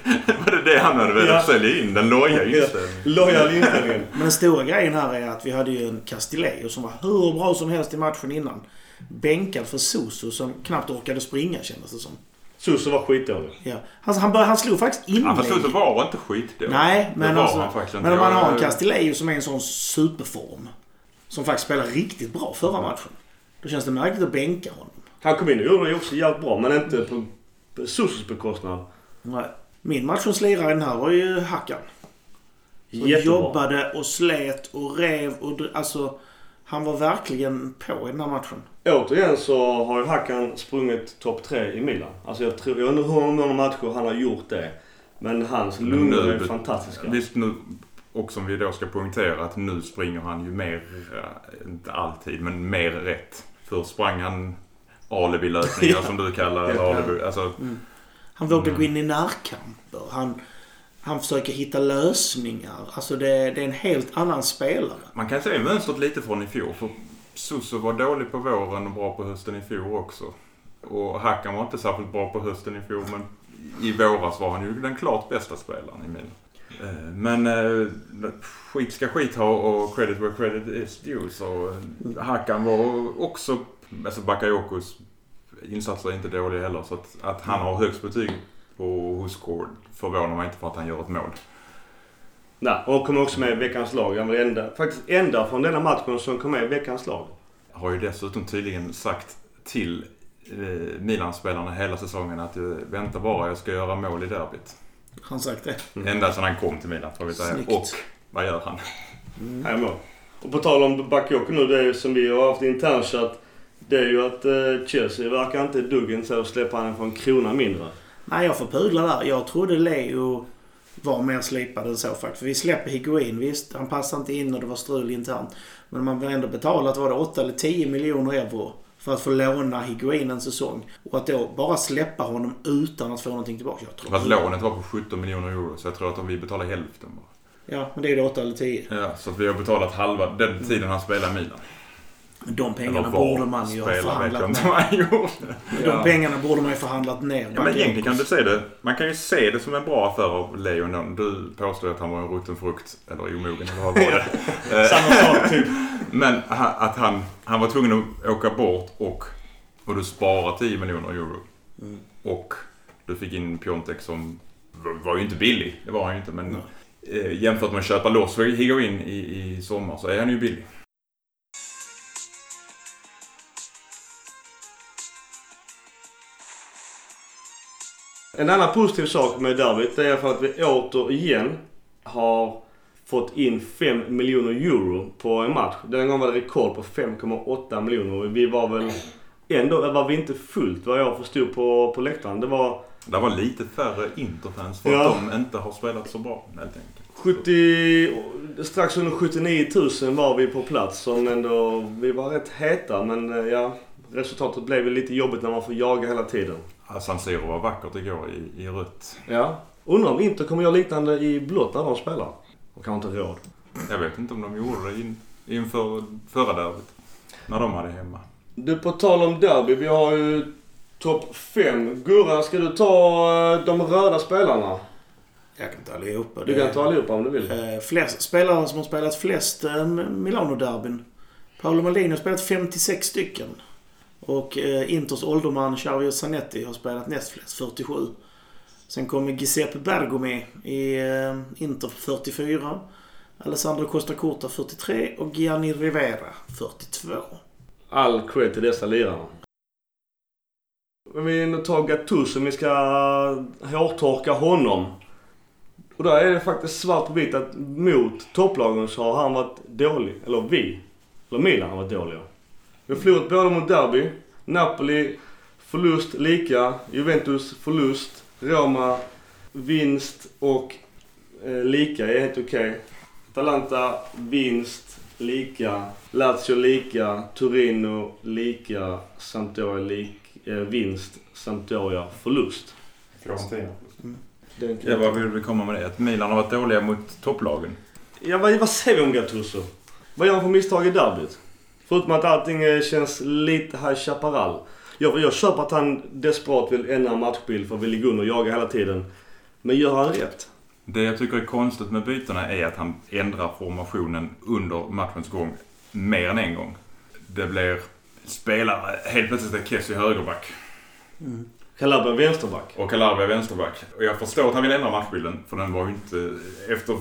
var det det han hade velat Ja. sälja in. Den loja inställningen. Lojal inställningen. Men den stora grejen här är att vi hade ju en Castillejo som var hur bra som helst i matchen innan. Bänkad för Soso som knappt orkade springa kändes det som. Suso var skitdålig. Ja. Han, han, bör, han slog faktiskt Ja, inlägg. fast Sosa var inte skitdålig. Nej, men alltså. han. Men om man har en Castillejo som är en sån superform. Som faktiskt spelar riktigt bra förra matchen. Då känns det märkligt att bänka honom. Han kom in och gjorde det också jävligt bra men inte på Susos bekostnad. Nej. Min matchens lirare den här var ju Hackan. Som Jättebra. jobbade och slet och rev och... Alltså, han var verkligen på i den här matchen. Återigen så har ju Hakan sprungit topp tre i Milan. Alltså jag tror, jag undrar hur många matcher han har gjort det. Men hans lungor är fantastiska. Visst nu, och som vi då ska poängtera att nu springer han ju mer, eh, inte alltid, men mer rätt. Först sprang han alibi-löpningar Ja. som du kallar Ja. alibi. Alltså, Han vågar Mm. gå in i närkamper. Han, han försöker hitta lösningar. Alltså det, det är en helt annan spelare. man kan se mönstret lite från i fjol. För Suso var dålig på våren och bra på hösten i fjol också. Och Hackan var inte särskilt bra på hösten i fjol, men i våras var han ju den klart bästa spelaren i Milan. Eh, Men eh, skit ska skit ha och credit where credit is due. Så eh, Hakan var också, alltså Bakayokos insatser är inte dåliga heller. Så att, att han har högst betyg på hos Cord förvånar mig inte för att han gör ett mål. Nej, och kom också med i veckans lag. Han var enda, faktiskt enda från denna matchen som kom med i veckans lag. Har ju dessutom tydligen sagt till eh, Milan-spelarna hela säsongen att eh, vänta bara, jag ska göra mål i derbyt. Han sagt det. Mm. Ända sedan han kom till Milan får vi säga. Snyggt. Och vad gör han? Här mål. Och på tal om Bakayoko nu, det är ju som vi har haft internchatt. Det är ju att eh, Chelsea verkar inte duggen så att släppa han för en krona mindre. Nej, jag får pudla där. Jag trodde Leo var mer slipad än så faktiskt. För vi släpper Higuain, visst. Han passade inte in och det var strul internt. Men man har ändå betalat, var det 8 eller 10 miljoner euro för att få låna Higuain en säsong. Och att då bara släppa honom utan att få någonting tillbaka. Jag tror Fast lånet var på 17 miljoner euro så jag tror att om vi betalar hälften bara. Ja, men det är ju 8 eller 10. Ja, så att vi har betalat halva den tiden han spelade i Milan. De pengarna borde man ju ha förhandlat ner. De pengarna borde man ju förhandlat ner. Ja, men egentligen kan du se det. Man kan ju se det som en bra affär av Leon. Du påstår att han var en rutten frukt. Eller omogen eller vad var det? Samma sak typ. Men att han, han var tvungen att åka bort och, och du sparar 10 miljoner euro. Mm. Och du fick in Piontek som var, ju inte billig. Det var han ju inte. Men eh, jämfört med att köpa loss Higuain i, i sommar så är han ju billig. En annan positiv sak med derbyt är för att vi återigen har fått in 5 miljoner euro på en match. Den gången var det rekord på 5,8 miljoner. Vi var väl... Ändå var vi inte fullt vad jag förstod på, på läktaren. Det var Det var lite färre Interfans för Ja. att de inte har spelat så bra helt enkelt. 70... Strax under 79 000 var vi på plats som ändå... Vi var rätt heta men eh, ja... Resultatet blev väl lite jobbigt när man får jaga hela tiden. Ja, San Siro var vackert igår i, i rött. Ja. Undrar om Inter kommer göra liknande i blått när de spelar. Och kanske inte råd. Jag vet inte om de gjorde det in, inför förra derbyt. När de hade hemma. Du, på tal om derby. Vi har ju topp 5. Gurra, ska du ta eh, de röda spelarna? Jag kan ta allihopa. Du kan ta allihopa om du vill. Eh, flest, spelare som har spelat flest eh, Milano-derbyn. Paolo Maldini har spelat 56 stycken. Och eh, Inters ålderman Xavier Zanetti har spelat näst flest, 47. Sen kommer Giuseppe Bergomi i eh, Inter 44. Alessandro Costa Curta 43 och Gianni Rivera 42. All cred till dessa lirare. Men vi nu tar Gattuso, vi ska hårtorka honom. Och där är det faktiskt svart på vitt att mot topplagen så har han varit dålig. Eller vi. Eller Milan har varit dåliga. Vi har förlorat både mot Derby, Napoli förlust lika, Juventus förlust, Roma vinst och eh, lika är helt okej. Atalanta vinst, lika, Lazio lika, Torino lika, Sampdoria lik, eh, vinst, Sampdoria förlust. Fiorentina. Kan Ja, vad vill vi komma med det? Att Milan har varit dåliga mot topplagen. Ja, vad, vad säger vi om Gattuso? Vad gör han för misstag i derbyt? Förutom att allting eh, känns lite High Chaparral. Jag, jag köper att han desperat vill ändra matchbild för att vi ligger under och jagar hela tiden. Men gör han rätt? Det jag tycker är konstigt med bytena är att han ändrar formationen under matchens gång mer än en gång. Det blir spelare, helt plötsligt är Kessie högerback Calabria vänsterback. och Calabria vänsterback. Och jag förstår att han vill ändra matchbilden för den var ju inte... Efter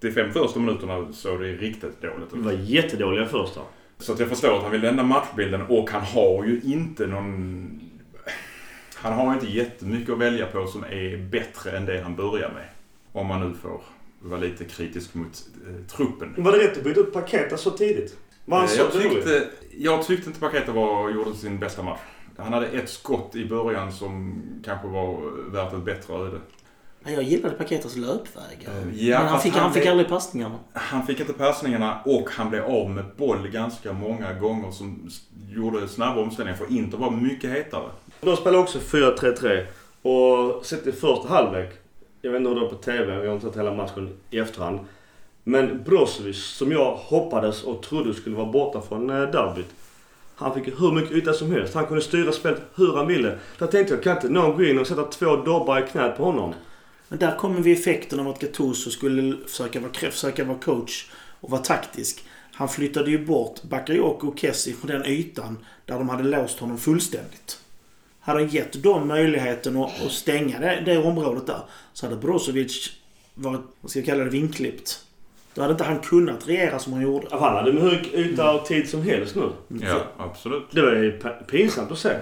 45 första minuterna såg det riktigt dåligt ut. var jättedåliga första. Så att jag förstår att han vill ändra matchbilden och han har ju inte någon... Han har inte jättemycket att välja på som är bättre än det han börjar med. Om man nu får vara lite kritisk mot eh, truppen. Var det rätt att byta ut Paketa så tidigt? Var han Eh, så jag, tyckte, jag tyckte inte Paketa var, gjorde sin bästa match. Han hade ett skott i början som kanske var värt ett bättre öde. Ja, Jag gillade Paketas löpvägar. Ja, Men han fick, han han fick blev- aldrig passningarna. Han fick inte passningarna och han blev av med boll ganska många gånger som gjorde snabba omställningar för Inter var mycket hetare. De spelar också 4-3-3. Och sett i första halvlek. Jag vet inte hur det var på TV. Jag har inte sett hela matchen i efterhand. Men Brozovic, som jag hoppades och trodde skulle vara borta från eh, derbyt. Han fick hur mycket yta som helst. Han kunde styra spelet hur han ville. Där tänkte jag, kan inte någon gå in och sätta två dobbar i knät på honom? Men där kommer vi effekten av att Gattuso skulle försöka vara, försöka vara coach och vara taktisk. Han flyttade ju bort Bakayoko och Kessie från den ytan där de hade låst honom fullständigt. Hade han gett dem möjligheten att, att stänga det, det området där så hade Brozovic varit, vad ska jag kalla det, vinklippt. Då hade inte han kunnat regera som han gjorde. Han hade hur mycket yta och tid som helst nu. Ja, absolut. Det var ju pinsamt att se.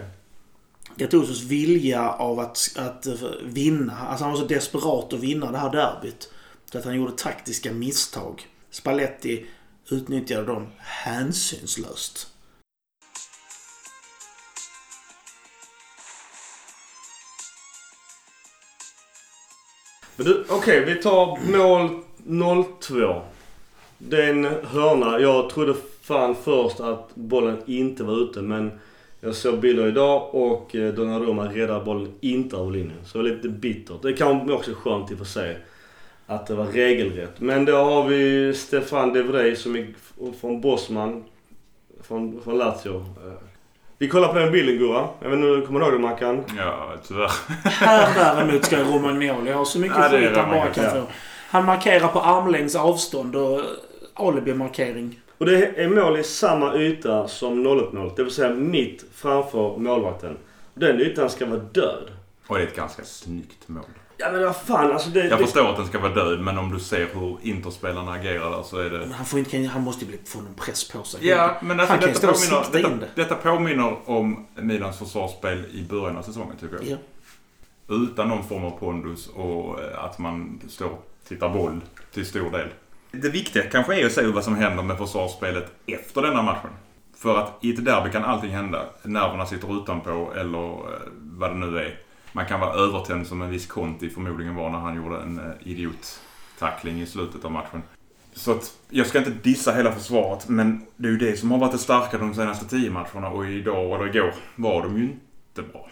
Gattusos vilja av att, att vinna. Alltså han var så desperat att vinna det här derbyt. Så att han gjorde taktiska misstag. Spalletti utnyttjade dem hänsynslöst. Men du, okej vi tar mål 0-2. Det är en hörna. Jag trodde fan först att bollen inte var ute men jag såg bilder idag och eh, Donnarumma räddade bollen inte över linjen. Så det var lite bittert. Det kan också skönt i och för sig att det var regelrätt. Men då har vi Stefan De Vrij som är från Bosman. Från, från Lazio. Eh, Vi kollar på den bilden Gurra. Jag vet inte om du kommer ihåg det Mackan? Ja, tyvärr. Här däremot ska Romagnoli ha så mycket skit han bara kan få. Han markerar på armlängds avstånd och alibi-markering. Och det är mål i samma yta som 0-1-målet. Det vill säga mitt framför målvakten. Den ytan ska vara död. Och det är ett ganska snyggt mål. Ja men vad fan alltså det... Jag det förstår att den ska vara död, men om du ser hur Interspelarna agerar där så är det... Men han, får inte, han måste ju bli, få någon press på sig. Ja, men alltså, han kan detta, och påminner, sikta in detta, det. detta påminner om Milans försvarsspel i början av säsongen, tycker jag. Ja. Utan någon form av pondus och eh, att man står och tittar boll till stor del. Det viktiga kanske är att se vad som händer med försvarsspelet efter denna matchen. För att i ett derby kan allting hända. Nerverna sitter utanpå eller eh, vad det nu är. Man kan vara övertänd som en viss Conti förmodligen var när han gjorde en eh, idiottackling i slutet av matchen. Så att jag ska inte dissa hela försvaret men det är ju det som har varit det starka de senaste tio matcherna och idag eller igår var de ju inte bra.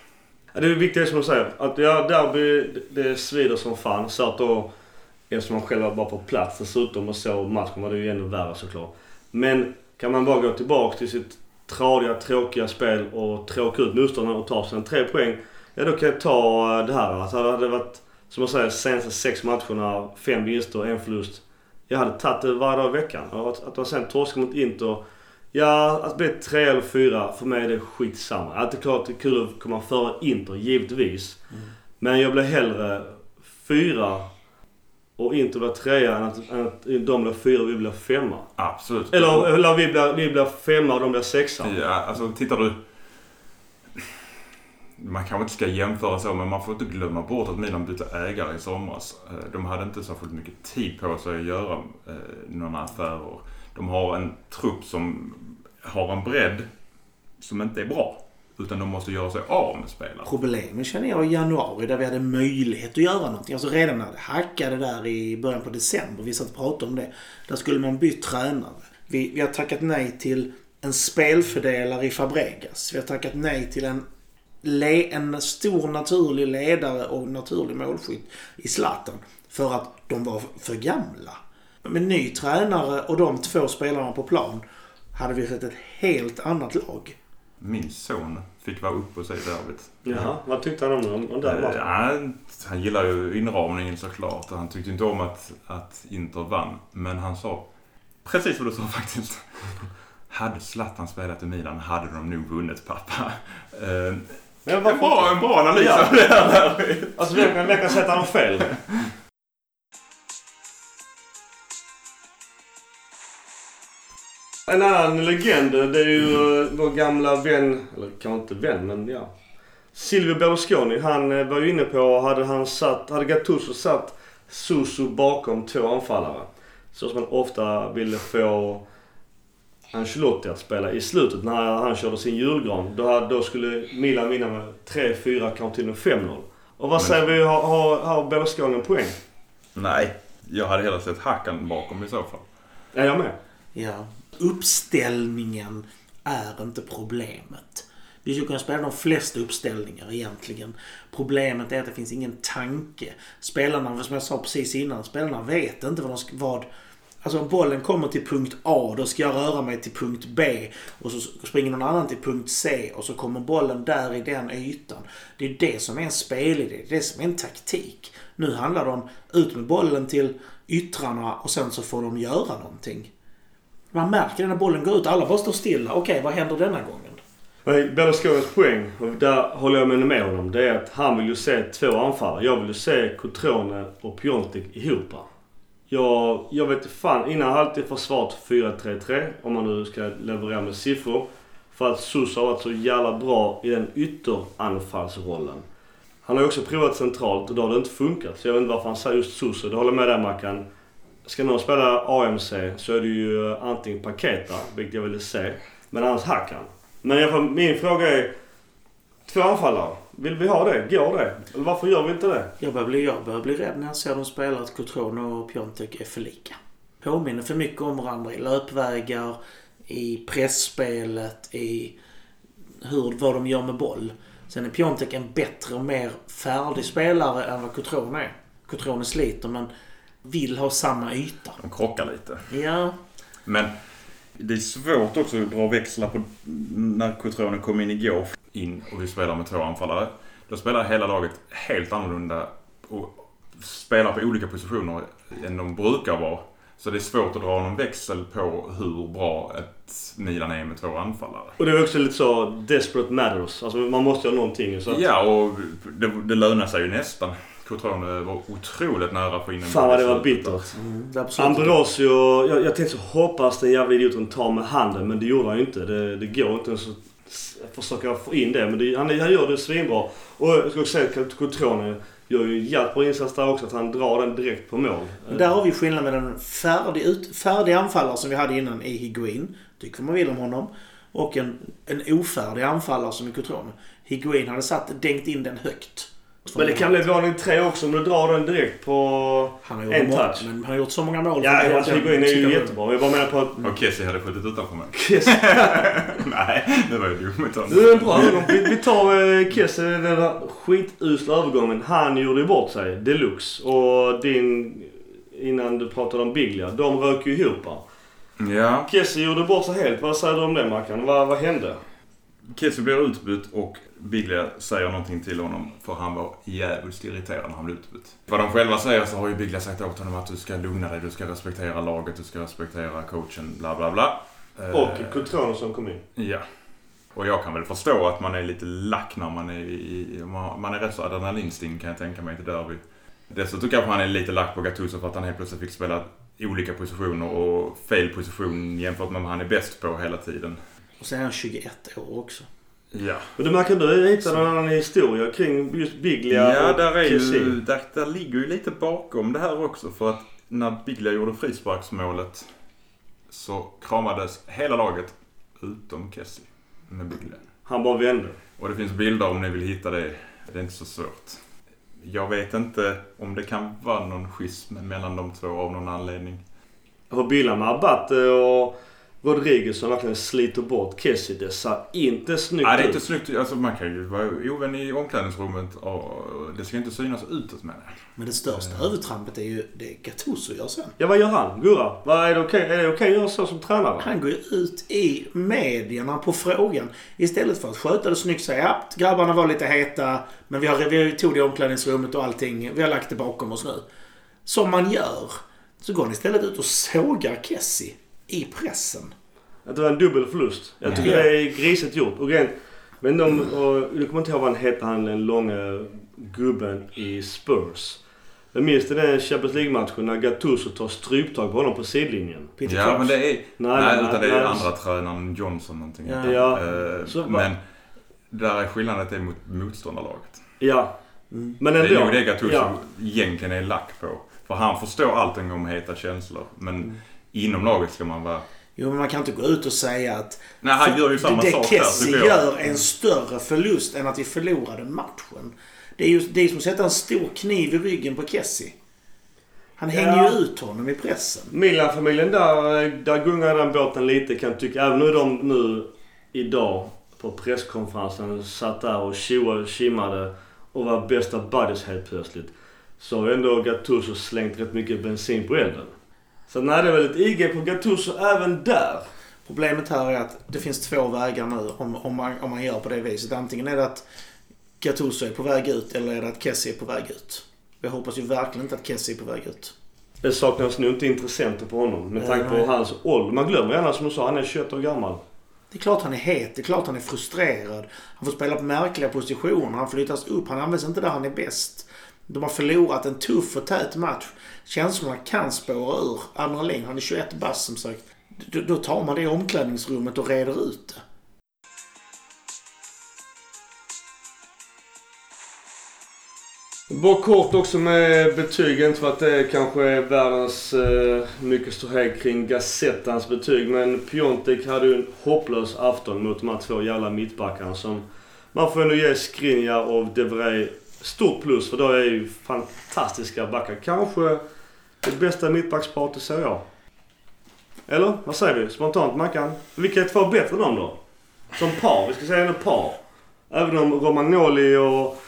Det är viktigt som du säger. Att ja, derby, det svider som fan. Så att då, eftersom man själv var bara på plats dessutom och så matchen var det ju ännu värre såklart. Men kan man bara gå tillbaka till sitt tradiga, tråkiga spel och tråka ut motståndaren och ta sig en tre poäng. Ja, då kan jag ta det här. Alltså, hade det varit, som jag säger, senaste sex matcherna, fem vinster och en förlust. Jag hade tagit det varje dag i veckan. Och att, att man sen torskar mot Inter. Ja, att bli tre eller fyra, för mig är det skitsamma. Att det är klart det är kul att komma före Inter, givetvis. Men jag blir hellre fyra och Inter blir trea att, att de blir fyra och vi blir femma. Absolut. Eller, eller vi, blir, vi blir femma och de blir sexa. Ja, alltså tittar du... Man kanske inte ska jämföra så, men man får inte glömma bort att Milan bytte ägare i somras. Eh, De hade inte fullt mycket tid på sig att göra eh, några affärer. De har en trupp som har en bredd som inte är bra. Utan de måste göra sig av med spelare. Problemet känner jag i januari där vi hade möjlighet att göra någonting. Alltså redan när det hackade där i början på december, vi satt och pratade om det. Där skulle man bytt tränare. Vi, vi har tackat nej till en spelfördelare i Fabregas. Vi har tackat nej till en, le, en stor naturlig ledare och naturlig målskytt i Zlatan. För att de var för gamla. Med ny tränare och de två spelarna på plan hade vi sett ett helt annat lag. Min son fick vara uppe och se derbyt. Jaha, vad tyckte han om, om, den Eh, matchen? han, han gillar ju inramningen såklart och han tyckte inte om att, att Inter vann. Men han sa precis vad du sa faktiskt. Hade Zlatan spelat i Milan hade de nog vunnit pappa. Eh, Men en, bra, en bra analys Ja. av det här. Alltså vem kan, vem kan sätta honom fel? En annan legend, det är ju eh, vår gamla vän, eller kanske inte vän men ja. Silvio Berlusconi, han eh, var ju inne på, hade han satt, hade Gattuso satt Susu bakom två anfallare. Så som man ofta ville få Ancelotti att spela i slutet när han körde sin julgran. Då, då skulle Milan vinna med 3-4, kanske till och med 5-0. Och vad Men- säger vi, har, har, har Berlusconi en poäng? Nej, jag hade hellre sett Hakan bakom i så fall. Är jag med? Ja. Uppställningen är inte problemet. Vi skulle kunna spela de flesta uppställningar egentligen. Problemet är att det finns ingen tanke. Spelarna, som jag sa precis innan, spelarna vet inte vad de ska... Vad, alltså om bollen kommer till punkt A, då ska jag röra mig till punkt B. Och så springer någon annan till punkt C och så kommer bollen där i den ytan. Det är det som är en spelidé. Det är det som är en taktik. Nu handlar det om ut med bollen till yttrarna och sen så får de göra någonting. Man märker det när bollen går ut. Alla bara står stilla. Okej, vad händer denna gången? Berlusconis poäng, och där håller jag med honom, det är att han vill ju se två anfallare. Jag vill ju se Cotrone och Piontek ihop. Jag, jag vet fan, innan har alltid försvarat 4-3-3 om man nu ska leverera med siffror. För att Sus har varit så jävla bra i den ytteranfallsrollen. Han har ju också provat centralt och då har det inte funkat. Så jag vet inte varför han säger just Suso. Det håller jag med där Mackan. Ska någon spela AMC så är det ju antingen Paketa, vilket jag ville se, men annars Hakan. Men i alla fall, min fråga är... Två anfallare. Vill vi ha det? Går det? Eller varför gör vi inte det? Jag börjar bli, jag börjar bli rädd när jag ser dem spela att Cotrone och Piontek är för lika. Påminner för mycket om varandra i löpvägar, i pressspelet, i hur, vad de gör med boll. Sen är Piontek en bättre och mer färdig spelare än vad Cotrone är. Cotrone sliter men vill ha samma yta. De krockar lite. Ja, Men det är svårt också att dra växlar på när Cotrone kom in igår. In och vi spelar med två anfallare. Då spelar hela laget helt annorlunda och spelar på olika positioner än de brukar vara. Så det är svårt att dra någon växel på hur bra ett Milan är med två anfallare. Och det är också lite så desperate matters. Alltså man måste göra någonting. Så att, Ja, och det, det lönar sig ju nästan. Cotrone var otroligt nära att få in en Fan vad det var bittert. mm, absolut Ambrosio, jag, jag tänkte så hoppas den jävla idioten tar med handen men det gjorde han ju inte. Det, det går inte ens att försöka få in det men det, han, han gör det svinbra. Och jag ska också säga att Cotrone gör ju en jävligt bra insats där också att han drar den direkt på mål. Där har vi skillnad med den färdig, ut, färdig anfallare som vi hade innan i Higuin. Tycker man vill om honom. Och en, en ofärdig anfallare som i Cotrone. Higuin hade satt, dängt in den högt. Men det kan bli varning tre också om du drar den direkt på... Han har gjort, en touch. men han har gjort så många mål. Ja, alltså att Higuain är ju tycker- jättebra. Jag bara menar på att... Och Kessie hade skjutit utanför mig. Kiss. Nej, det var ju dumt. Är en bra övergång. Vi, vi tar eh, Kiss, den där skitusla övergången. Han gjorde ju bort sig deluxe. Och din... Innan du pratade om Biglia. De rök ju ihop. Ja, Kessie gjorde bort sig helt. Vad säger du om det Mackan? Vad, vad hände? Kessie blir utbytt och Biglia säger någonting till honom för han var jävligt irriterad när han blev utbytt. Vad de själva säger så har ju Biglia sagt åt honom att du ska lugna dig, du ska respektera laget, du ska respektera coachen, bla bla bla. Eh, Och Cotrone som kom in. Ja. Och jag kan väl förstå att man är lite lack när man är i... Man är rätt så adrenalinsting kan jag tänka mig till derby. Dessutom kanske han är lite lack på Gattuso för att han helt plötsligt fick spela olika positioner och fel position jämfört med vad han är bäst på hela tiden. Och sen är han 21 år också. Ja. Och du märker du hitta någon annan historia kring just Biglia Ja, och där, är Kessie? ju, där, där ligger ju lite bakom det här också. För att när Biglia gjorde frisparksmålet så kramades hela laget utom Kessie med Biglia. Han bara vände. Och det finns bilder om ni vill hitta det. Det är inte så svårt. Jag vet inte om det kan vara någon schism mellan de två av någon anledning. Hur bilden med Abate och Rodriguez som verkligen sliter bort Kessie. Det ser inte snyggt Nej, det är ut. inte snyggt. Alltså, man kan ju vara ovän i omklädningsrummet och det ska inte synas utåt med det. Men det största övertrampet är ju det Gattuso gör sen. Ja, vad gör han? Gurra? Vad är det okej? Det okej att göra så som tränare? Han går ju ut i medierna på frågan. Istället för att sköta det snyggt säga ja, grabbarna var lite heta, men vi, har, vi tog det i omklädningsrummet och allting. Vi har lagt det bakom oss nu. Som man gör. Så går han istället ut och sågar Kessie i pressen. Att det var en dubbel förlust. Jag tycker Ja. det är grisigt gjort. Och rent, men de, och, jag kommer inte ihåg vad han hette, han den långa gubben i Spurs. Jag minns det den Champions League-matchen när Gattuso tar stryptag på honom på sidlinjen. Peter Ja, Crouch. men det är... Nej, Nej, nej, utan nej, det är nej. andra tränaren Johnson någonting. Ja. Ja. Så va- men där är skillnaden att det är mot motståndarlaget. Ja. Mm. Men Det ändå. är nog det Gattuso ja. egentligen är lack på. För han förstår allting om heta känslor. Men inom laget ska man vara... Jo, men man kan inte gå ut och säga att Nej, han gör ju samma det sak där Kessie jag. gör en större förlust än att vi förlorade matchen. Det är ju det är som att sätta en stor kniv i ryggen på Kessie. Han hänger Ja. ju ut honom i pressen. Milan-familjen där, där gungar den båten lite kan jag tycka. Även nu de nu idag på presskonferensen satt där och tjoade och kimmade och var bästa buddies helt plötsligt. Så har ändå Gattuso slängt rätt mycket bensin på elden. Så det är väl ett IG på Gattuso även där. Problemet här är att det finns två vägar nu om, om, man, om man gör på det viset. Antingen är det att Gattuso är på väg ut eller är det att Kessie är på väg ut. Jag hoppas ju verkligen inte att Kessie är på väg ut. Det saknas nog inte intressenter på honom med tanke på hans ålder. Man glömmer gärna som du sa, han är 21 år gammal. Det är klart han är het, det är klart han är frustrerad. Han får spela på märkliga positioner, han flyttas upp, han används inte där han är bäst. De har förlorat en tuff och tät match. Känslorna kan spåra ur. Adrenalin, han är 21 bast som sagt. Då, då tar man det i omklädningsrummet och reder ut det. Bara kort också med betygen, inte för att det kanske är världens eh, mycket ståhej kring Gazettans betyg. Men Piontek hade ju en hopplös afton mot de här två jävla mittbackarna som man får ändå ge Skriniar och Devrey stort plus för då är ju fantastiska backar. Kanske det bästa mittbacksparet Serie A. Eller? Vad säger vi? Spontant Mackan? Vilka är två bättre än dem då? Som par? Vi ska säga ändå par. Även om Romagnoli och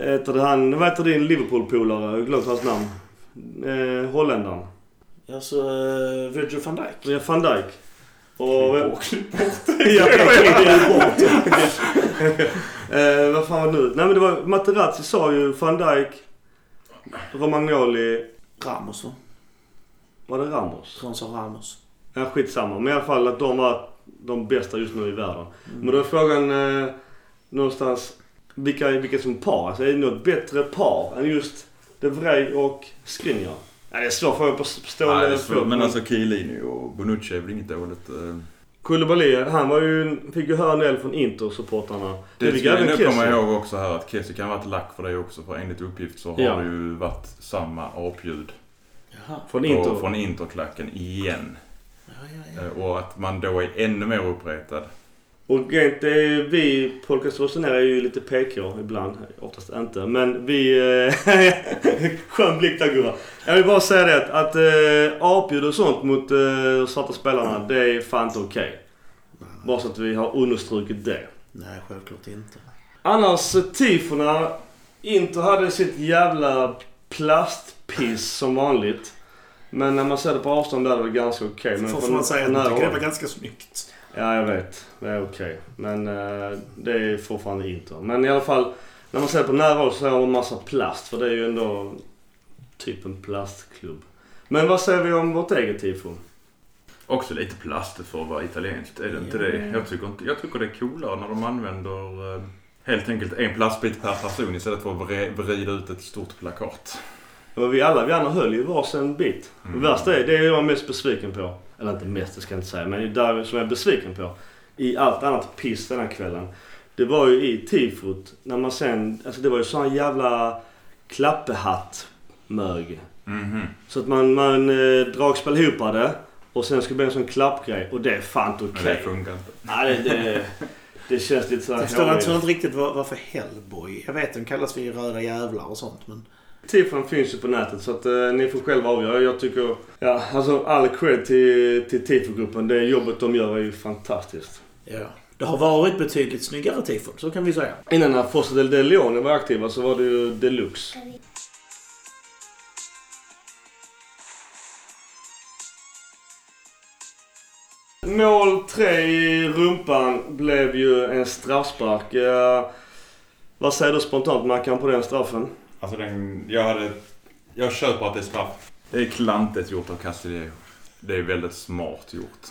Heter det han, vad heter din Liverpool-polare? Jag har glömt hans namn. Eh, Holländaren. Alltså, uh, Virgil van Dijk. Ja, van Dijk. Och... Klipp bort bort. eh, vad fan var det nu? Nej men det var Materazzi sa ju van Dijk, Romagnoli. Ramos va? Var det Ramos? Han sa Ramos. Ja, skitsamma. Men i alla fall att de var de bästa just nu i världen. Men då är frågan eh, någonstans vilka, vilka som par. Alltså är det något bättre par än just De Vrij och Skriniar? Ja, det är svår fråga på stående det är svårt. Men alltså Chiellini och Bonucci är väl inget dåligt. eh. Koulibaly, han var ju, fick ju höra en del från Inter-supportrarna. Det fick ska vi nu komma ihåg också här att Kessie kan ha varit lack för det också. För enligt uppgift så har Ja. det ju varit samma apljud Jaha. Från på, Inter. från Interklacken igen. Ja, ja, ja. Eh, Och att man då är ännu mer uppretad. Och rent, är, vi podcast är ju lite PK ibland. Oftast inte. Men vi... Eh, skön blick där gubbar. Jag vill bara säga det att, att eh, apljud och sånt mot eh, svarta spelarna, det är fan inte okej. Bara så att vi har understrukit det. Nej, självklart inte. Annars, eh, tifona. Inter hade sitt jävla plastpiss som vanligt. Men när man ser det på avstånd där är det ganska okej. Men Får man säga att det var ganska snyggt. Ja, jag vet. Det är okej. Men eh, det är fortfarande Inter. Men i alla fall, när man ser på håll så har man en massa plast. För det är ju ändå typ en plastklubb. Men vad säger vi om vårt eget tifo? Också lite plast för att vara italienskt, är det inte Ja. det? Jag tycker, inte, jag tycker det är coolare när de använder eh, helt enkelt en plastbit per person istället för att vrida ut ett stort plakat. Och vi alla vi andra höll ju varsin bit. Mm. Det värsta är, det är jag mest besviken på. Eller inte mest, det ska jag inte säga. Men det är där som jag är besviken på. I allt annat piss den här kvällen. Det var ju i tifot. När man sen, alltså det var ju sån jävla klappehatt-mög. Mhm. Så att man, man eh, dragspel ihop det. Och sen skulle det bli en sån klappgrej. Och det är fan Men okej. det funkar inte. Nej, det, det, det känns lite såhär Jag förstår inte, riktigt vad, varför Hellboy. Jag vet den kallas för röda jävlar och sånt men... Tifon finns ju på nätet så att eh, ni får själva avgöra. Jag tycker, ja alltså all cred till, till Tifo-gruppen. Det jobbet de gör är ju fantastiskt. Ja. Det har varit betydligt snyggare tifon, så kan vi säga. Innan när Fossa del de Leone var aktiva så var det ju deluxe. Mål tre i rumpan blev ju en straffspark. Eh, vad säger du spontant Mackan på den straffen? Alltså den, jag hade... Jag köper att det är straff. Det är klantigt gjort av Castillejo. Det är väldigt smart gjort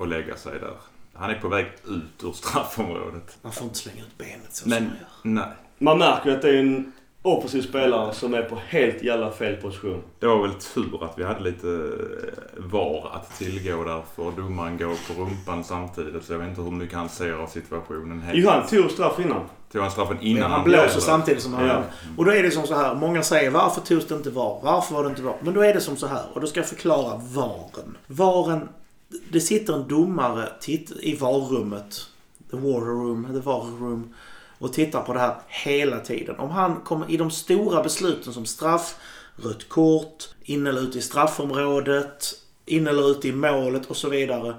att lägga sig där. Han är på väg ut ur straffområdet. Man får inte slänga ut benet så Men, som man gör. nej. Man märker att det är en offensiv spelare som är på helt jävla fel position. Det var väl tur att vi hade lite eh, VAR att tillgå där för domaren går på rumpan samtidigt. Så jag vet inte hur mycket han ser av situationen. helt. Jo, han tog straff innan. Tog han straffen innan han blåser. blåser samtidigt som han Ja. gör. Och då är det som så här. Många säger varför togs det inte VAR? Varför var det inte VAR? Men då är det som så här. Och då ska jag förklara VARen. VARen. Det sitter en domare titt, i VAR-rummet. The war room, the VAR room. Och tittar på det här hela tiden. Om han kommer i de stora besluten som straff, rött kort, in eller ut i straffområdet, in eller ut i målet och så vidare.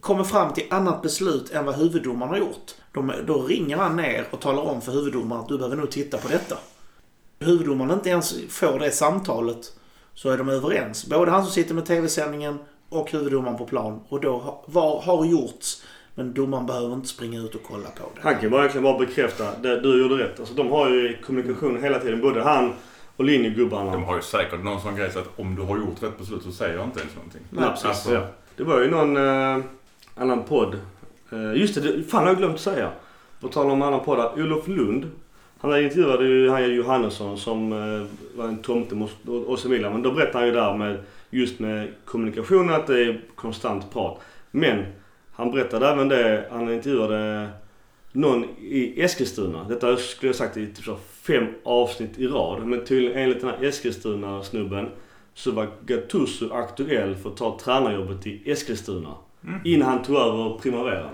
Kommer fram till annat beslut än vad huvuddomaren har gjort. De, då ringer han ner och talar om för huvuddomaren att du behöver nog titta på detta. Huvuddomaren inte ens får det samtalet så är de överens. Både han som sitter med tv-sändningen och huvuddomaren på plan. Och då har, var, har gjorts. Men domaren behöver inte springa ut och kolla på det. Han kan bara verkligen bara bekräfta. Det, du gjorde rätt. Alltså, de har ju kommunikation hela tiden. Både han och linjegubbarna. De har ju säkert någon sån grej så att om du har gjort rätt beslut så säger jag inte ens någonting. Nej, precis. Alltså, ja. Det var ju någon eh, annan podd. Eh, just det, det, fan har jag glömt att säga. På tal om annan poddar. Olof Lund. Han intervjuade ju han Johannesson som eh, var en tomte i Milan. Men då berättade han ju där med just med kommunikationen att det är konstant prat. Men han berättade även det, han intervjuade någon i Eskilstuna. Detta skulle jag sagt i typ så fem avsnitt i rad. Men tydligen enligt den här Eskilstuna-snubben så var Gattuso aktuell för att ta tränarjobbet i Eskilstuna. Innan han tog över Primavera.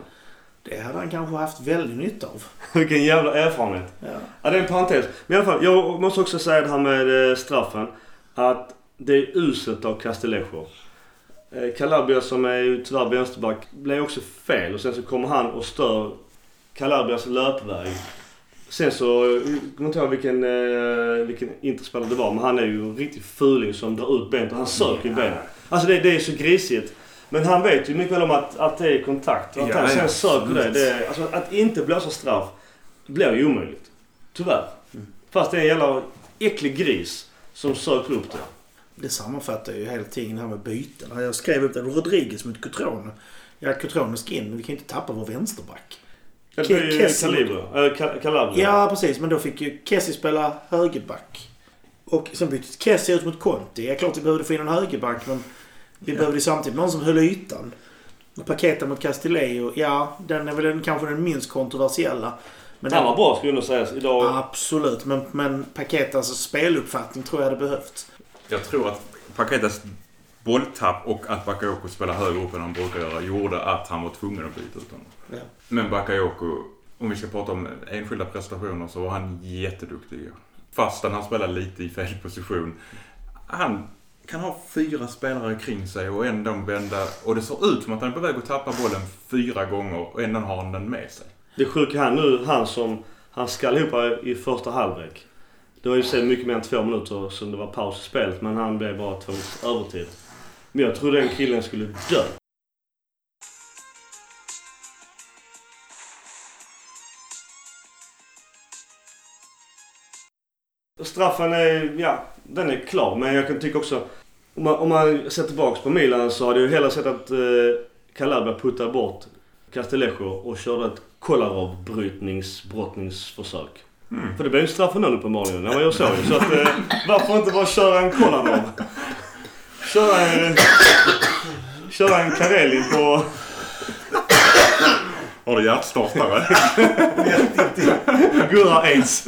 Det hade han kanske haft väldigt nytta av. Vilken jävla erfarenhet. Ja. Ja, det är en parentes. Men i alla fall, jag måste också säga det här med eh, straffen. Att det är uselt av Castillejo. Eh, Calabria som är ju tyvärr vänsterback blev också fel och sen så kommer han och stör Calabrias löpväg. Sen så, jag kommer inte ihåg vilken, eh, vilken interspelare det var men han är ju en riktig fuling som drar ut benet och han söker ju benet. Alltså det, det är så grisigt. Men han vet ju mycket väl om att, att det är kontakt. Och att Ja, han sen ja, söker det. det alltså att inte blåsa straff blir ju omöjligt. Tyvärr. Fast det är en jävla äcklig gris som söker upp det. Det sammanfattar ju hela tiden det här med byten. Jag skrev upp det. Rodriguez mot Cotrone. Ja, Cotrone ska in, men vi kan ju inte tappa vår vänsterback. Calibra. Äh, Cal- Calabria. Ja, precis. Men då fick ju Kessie spela högerback. Och sen bytte Kessie ut mot Conti. Ja, klart vi behövde få in en högerback, men vi behövde ju samtidigt någon som höll ytan. Paketa mot Castillejo, ja, den är väl den, kanske den minst kontroversiella. Men Han var bra skulle nog sägas. Idag... Absolut, men, men Paketas speluppfattning tror jag hade behövts. Jag tror att Paketas bolltapp och att Bakayoko spelar högre upp än han brukar göra gjorde att han var tvungen att byta ut honom. Ja. Men Bakayoko, om vi ska prata om enskilda prestationer så var han jätteduktig. Fastän han spelar lite i fel position. Han kan ha fyra spelare kring sig och ändå vända... Och det ser ut som att han är på väg att tappa bollen fyra gånger och ändå har han den med sig. Det sjuka här nu, han som... Han skall ihop i första halvlek. Det var ju så mycket mer än två minuter som det var paus i spelet. Men han blev bara två övertid. Men jag trodde den killen skulle dö. Straffen är, ja, den är klar. Men jag kan tycka också, om man, om man ser tillbaks på Milan så hade jag hellre sett att eh, Calabria puttade bort Castellejo och körde ett Kolarov-brytningsbrottningsförsök. För det blev ju straff för noll uppenbarligen när man gör så ju. Så att, eh, varför inte bara köra en Kolarov? Köra en... Köra en Karelin på... Har du hjärtstartare? Gurra aids.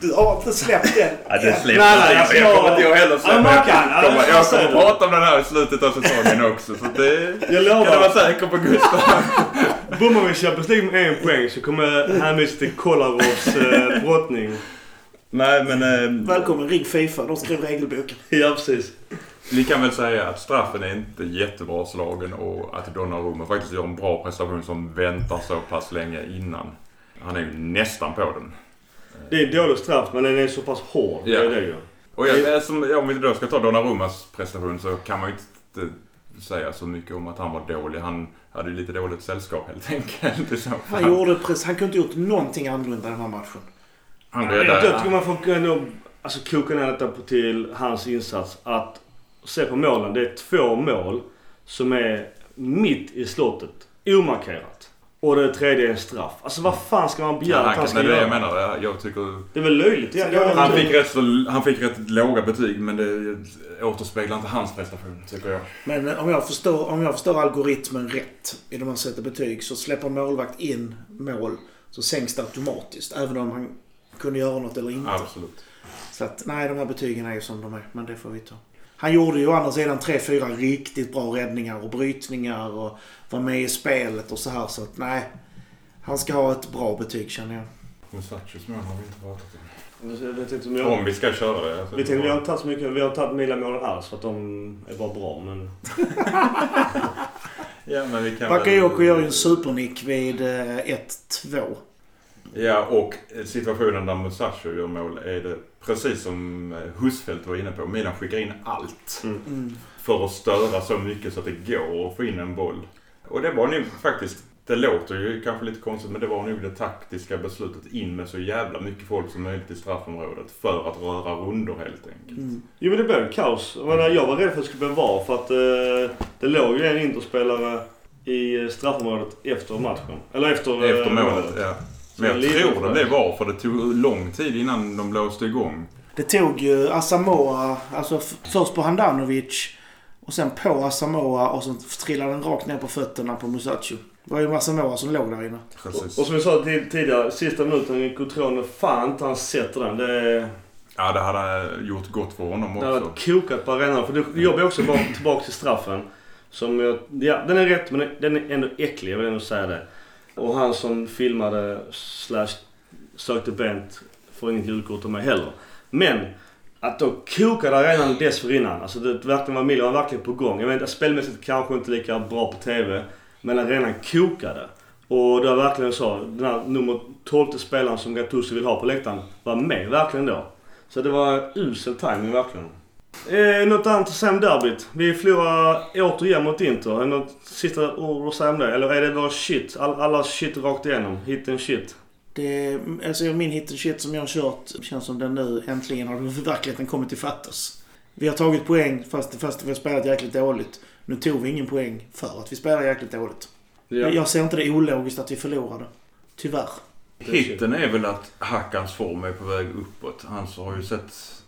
Du har inte släppt den. Ja, det släpper Nej, nej, jag. alltså, Jag kommer jag- inte jag heller Ja, släppa. man Jag kan. Kommer, jag kommer det. prata om den här i slutet av säsongen också. Så det Jag kan du vara lovar. säker på Gustav. Bommar vi Champions League med en poäng så kommer jag hänvisa till Kolarovs eh, brottning. Nej men eh, Välkommen ring Fifa. De skrev regelboken. Ja, precis. vi kan väl säga att straffen är inte jättebra slagen och att Donnarumma faktiskt gör en bra prestation som väntar så pass länge innan. Han är ju nästan på den. Det är en dålig straff men den är så pass hård. Det Ja. är det ju. Och jag, eh, som, om vi då ska ta Donnarummas prestation så kan man ju inte säga så mycket om att han var dålig. Han hade lite dåligt sällskap helt enkelt. Han gjorde precis... Han kunde inte gjort någonting annorlunda i den här matchen. han Jag räddade... tycker man får ändå alltså, koka ner detta på till hans insats. Att se på målen. Det är två mål som är mitt i slottet. Omarkerat. Och det tredje är en straff. Alltså vad fan ska man begära Ja, att han, ska det är det göra? jag menar. Jag, jag tycker... Det är väl löjligt egentligen. Han fick, rätt han fick rätt låga betyg men det återspeglar inte hans prestation tycker jag. Men om jag, förstår, om jag förstår algoritmen rätt i de man sätter betyg så släpper målvakt in mål så sänks det automatiskt. Även om han kunde göra något eller inte. Absolut. Så att nej, de här betygen är ju som de är. Men det får vi ta. Han gjorde ju å andra sidan tre, fyra riktigt bra räddningar och brytningar och var med i spelet och så här. Så att nej. Han ska ha ett bra betyg känner jag. Musachos mål har vi inte pratat om. Jag inte om jag... Om vi ska köra det. Alltså, Vi, tänkte, vi har inte tagit så mycket. Vi har tagit Milan-målen alls för att de är bara bra. Men... Ja, men vi kan Bakayoko gör ju en supernick vid eh, 1-2. Ja, och situationen där Musashi gör mål är det precis som eh, Husfeldt var inne på. Milan skickar in allt Mm. för att störa så mycket så att det går att få in en boll. Och det var nog faktiskt, det låter ju kanske lite konstigt, men det var nog det taktiska beslutet in med så jävla mycket folk som möjligt i straffområdet för att röra rundor helt enkelt. Mm. Jo men det blev kaos. Jag, menar, jag var rädd för att det skulle bli VAR för att eh, det låg ju en Interspelare i eh, straffområdet efter matchen. Eller efter, eh, Efter målet, ja. Men jag tror det blev var för det tog lång tid innan de blåste igång. Det tog ju Asamoah, alltså först på Handanovic och sen på Asamoah och så trillade den rakt ner på fötterna på Musacho. Det var ju Asamoah som låg där inne. Precis. Och som vi sa tid- tidigare, sista minuten Cotrone, fan inte han sätter den. Det, Ja, det hade gjort gott för honom det också. varit kokat på arenan. För det jobbar också bara tillbaka till straffen. Som jag, ja, den är rätt men den är ändå äcklig, jag vill ändå säga det. Och han som filmade slash sökte Bent får inget julkort av mig heller. Men att då kokade arenan dessförinnan. Alltså det verkligen var Milan var verkligen på gång. Jag vet inte, spelmässigt kanske inte lika bra på TV. Men arenan kokade. Och det var verkligen så. Den här nummer 12 spelaren som Gattuso vill ha på läktaren var med verkligen då. Så det var usel timing verkligen. Eh, något annat att säga om derbyt? Vi förlorar återigen mot Inter. Är Något sista ord att säga om det? Eller är det bara shit? All, alla shit rakt igenom? Hit and shit? Det, alltså min hit and shit som jag har kört känns som den nu äntligen har verkligheten kommit till fattas. Vi har tagit poäng fast, fast vi har spelat jäkligt dåligt. Nu tog vi ingen poäng för att vi spelar jäkligt dåligt. Jag ser inte det ologiskt att vi förlorade. Tyvärr. Hitten är väl att Hackans form är på väg uppåt. Han så har ju sett...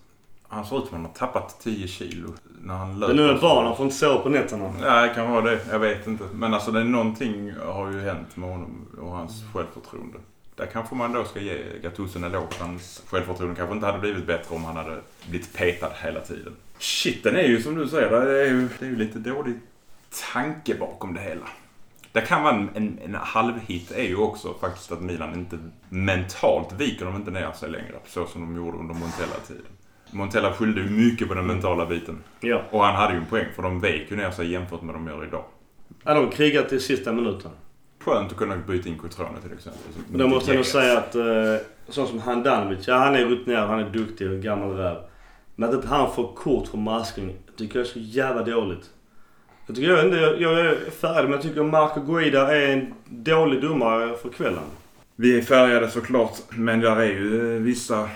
Han ser ut som han har tappat 10 kilo när han löper. Det är nu ett barn, han får inte sova på nätterna. Ja, det kan vara det. Jag vet inte. Men alltså det är någonting har ju hänt med honom och hans självförtroende. Där kanske man då ska ge Gattuso en eloge. Hans självförtroende kanske inte hade blivit bättre om han hade blivit petad hela tiden. Shiten är ju som du säger, det är ju, det är ju lite dålig tanke bakom det hela. Det kan vara en, en, en halvhit är ju också faktiskt att Milan inte mentalt viker de inte ner sig längre. Så som de gjorde under Montella-tiden. Montella skyllde ju mycket på den mentala biten. Ja. Och han hade ju en poäng för de vek ju ner sig jämfört med de gör idag. Ja, de krigar till sista minuten. Skönt att kunna byta in Cotrone till exempel. Men då måste jag nog säga att eh, sån som Handanovic, ja han är rutinerad, han är duktig och gammal räv. Men att inte han får kort för maskning tycker jag är så jävla dåligt. Jag tycker jag, inte, jag, jag är färdig men jag tycker Marco Guida är en dålig domare för kvällen. Vi är färgade såklart, men där är ju eh, vissa...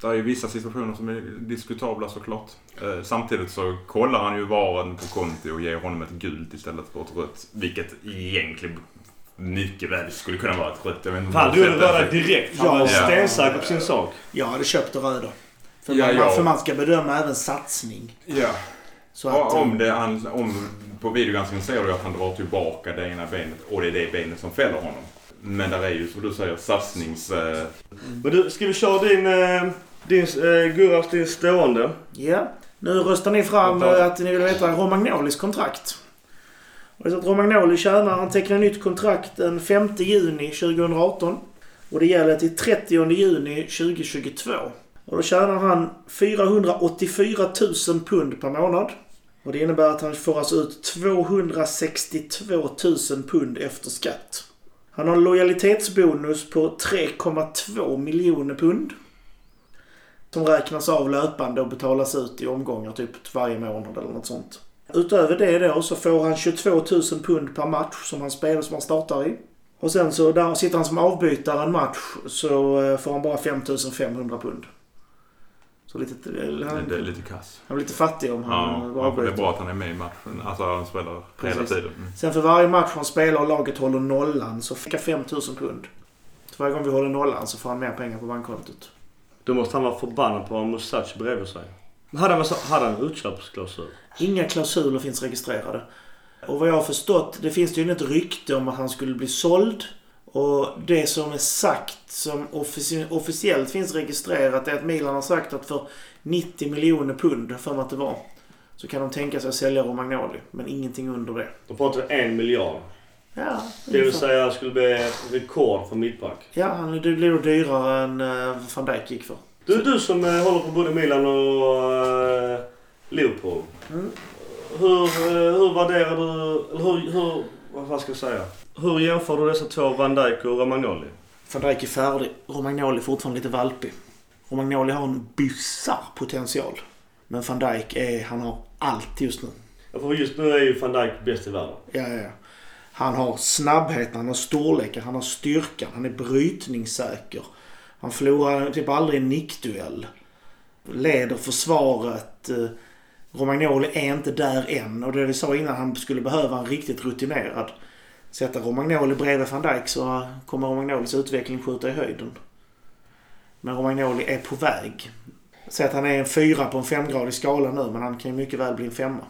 Där är ju vissa situationer som är diskutabla såklart. Eh, samtidigt så kollar han ju varen på Conti och ger honom ett gult istället för ett rött. Vilket egentligen mycket väl skulle kunna vara ett rött. Jag vet inte har gjorde sett röda det. direkt. Han Ja. var stensäker på sin sak. Jag hade köpt det röda. För, Ja, man, ja. för man ska bedöma även satsning. Ja. Så att, om, det, han, om på videogranskningen ser du att han drar tillbaka det ena benet och det är det benet som fäller honom. Men där är ju som du säger satsnings... Eh, Men du, ska vi köra din, eh, din eh, Gurras, din stående? Ja. Nu röstar ni fram eh, att ni vill veta Romagnolis kontrakt. Och så att Romagnoli tjänar, han tecknar nytt kontrakt den 5 juni 2018. Och det gäller till 30 juni 2022. Och då tjänar han 484 000 pund per månad. Och det innebär att han får alltså ut 262 000 pund efter skatt. Han har en lojalitetsbonus på 3,2 miljoner pund. Som räknas av löpande och betalas ut i omgångar typ varje månad eller något sånt. Utöver det då så får han 22 000 pund per match som han spelar som han startar i. Och sen så där sitter han som avbytare en match så eh, får han bara 5 500 pund. Så lite, det, han, det är lite kass. han blir lite fattig om han Ja, för det är avbryter. bra att han är med i matchen. Alltså han spelar hela Precis. tiden. Mm. Sen för varje match han spelar och laget håller nollan så fick jag 5 000 pund. Så varje gång vi håller nollan så får han mer pengar på bankkontot. Då måste han vara förbannad på att ha Musac bredvid sig. Hade han, hade han utköpsklausul? Inga klausuler finns registrerade. Och vad jag har förstått, det finns ju inget rykte om att han skulle bli såld. Och det som är sagt, som offici- officiellt finns registrerat, är att Milan har sagt att för 90 miljoner pund, för att det var, så kan de tänka sig att sälja Romagnoli. Men ingenting under det. Då pratar vi en miljard. Ja, Det vill säga skulle bli rekord för mittback. Ja, han, det blir då dyrare än uh, van Dijk gick för. Du, du som eh, håller på både Milan och eh, Liverpool. Mm. Hur, eh, hur värderar du, hur, hur, vad ska jag säga? Hur jämför du dessa två, Van Dijk och Romagnoli? Van Dijk är färdig. Romagnoli är fortfarande lite valpig. Romagnoli har en bisarr potential. Men van Dijk är, han har allt just nu. Ja, för just nu är ju Van Dijk bäst i världen. Ja, ja, ja. Han har snabbheten, han har storleken, han har styrkan, han är brytningssäker. Han förlorar typ aldrig en nickduell. Leder försvaret. Romagnoli är inte där än. Och det vi sa innan, han skulle behöva en riktigt rutinerad. Sätta Romagnoli bredvid van Dijk så kommer Romagnolis utveckling skjuta i höjden. Men Romagnoli är på väg. Säg att han är en fyra på en femgradig skala nu, men han kan ju mycket väl bli en femma.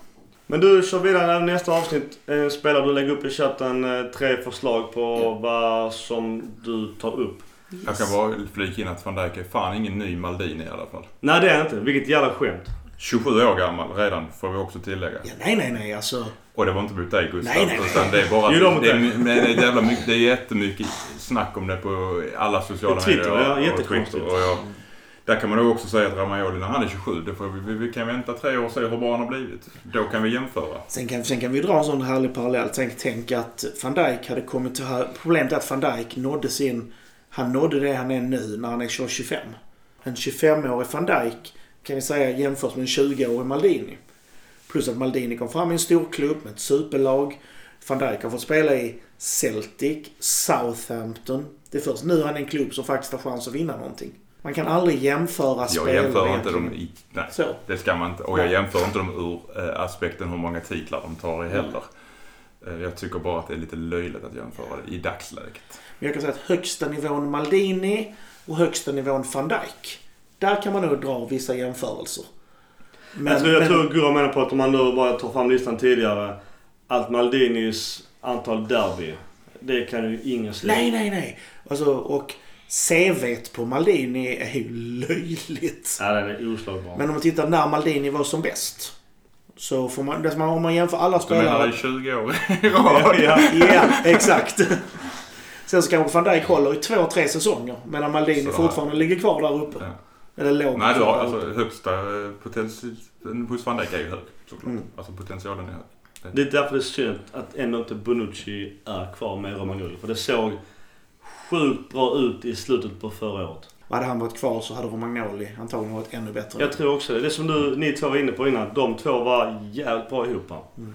Men du kör vidare nästa avsnitt. Eh, spelar du lägger upp i chatten eh, tre förslag på vad som du tar upp. Jag kan bara flika in att van Dijk är fan ingen ny Maldini i alla fall. Nej det är inte. Vilket jävla skämt. 27 år gammal redan får vi också tillägga. Ja, nej, nej, nej. Alltså, Och det var inte mot dig Gustav. Nej, nej, nej. Utan det är bara... Jo, det var mot det, är, dig. men det, är jävla mycket, det är jättemycket snack om det på alla sociala Twitter, medier. ja, och jättekonstigt. Twitter. Och jag, där kan man nog också säga att Ramayoli när han är 27, det får vi, vi, vi kan vänta tre år och se hur bra han har blivit. Då kan vi jämföra. sen, kan, sen kan vi dra en sån härlig parallell. Tänk, tänk att van Dijk hade kommit till... Problemet är att van Dijk nådde sin... Han nådde det han är nu när han är 25. En 25-årig van Dijk kan vi säga jämförs med en 20-årig Maldini. Plus att Maldini kom fram i en stor klubb med ett superlag. Van Dijk har fått spela i Celtic, Southampton. Det är först nu han är en klubb som faktiskt har chans att vinna någonting. Man kan aldrig jämföra Jag spelare jämför inte dem i... Nej, Så. det ska man inte. Och jag jämför inte dem ur eh, aspekten hur många titlar de tar i heller. Eh, jag tycker bara att det är lite löjligt att jämföra det i dagsläget. Men jag kan säga att högsta nivån Maldini och högsta nivån van Dijk. Där kan man nog dra vissa jämförelser. Men, jag tror, jag men- tror Gurra menar på att om man nu bara tar fram listan tidigare. Att Maldinis antal derby. Det kan ju ingen slå. Nej, nej, nej. Alltså, och CVt på Maldini är ju löjligt. Ja, den är oslagbar. Men om man tittar när Maldini var som bäst. Så får man, det om man jämför alla Du menar spelare. i 20 år i rad? ja. Ja, exakt. Sen så kanske van Dijk håller i två, tre säsonger. Medan Maldini Så- fortfarande ligger kvar där uppe. Ja. Eller låg Nej, du har, där alltså högsta eh, potentialen hos van Dijk är ju hög såklart. Mm. Alltså potentialen är hög. Det är därför det är synd att ändå inte Bonucci är kvar med Romagnoli. För det såg sjukt bra ut i slutet på förra året. Hade han varit kvar så hade Romagnoli antagligen varit ännu bättre. Jag tror också det. Det som du, ni två var inne på innan. De två var jävligt bra ihop. Mm.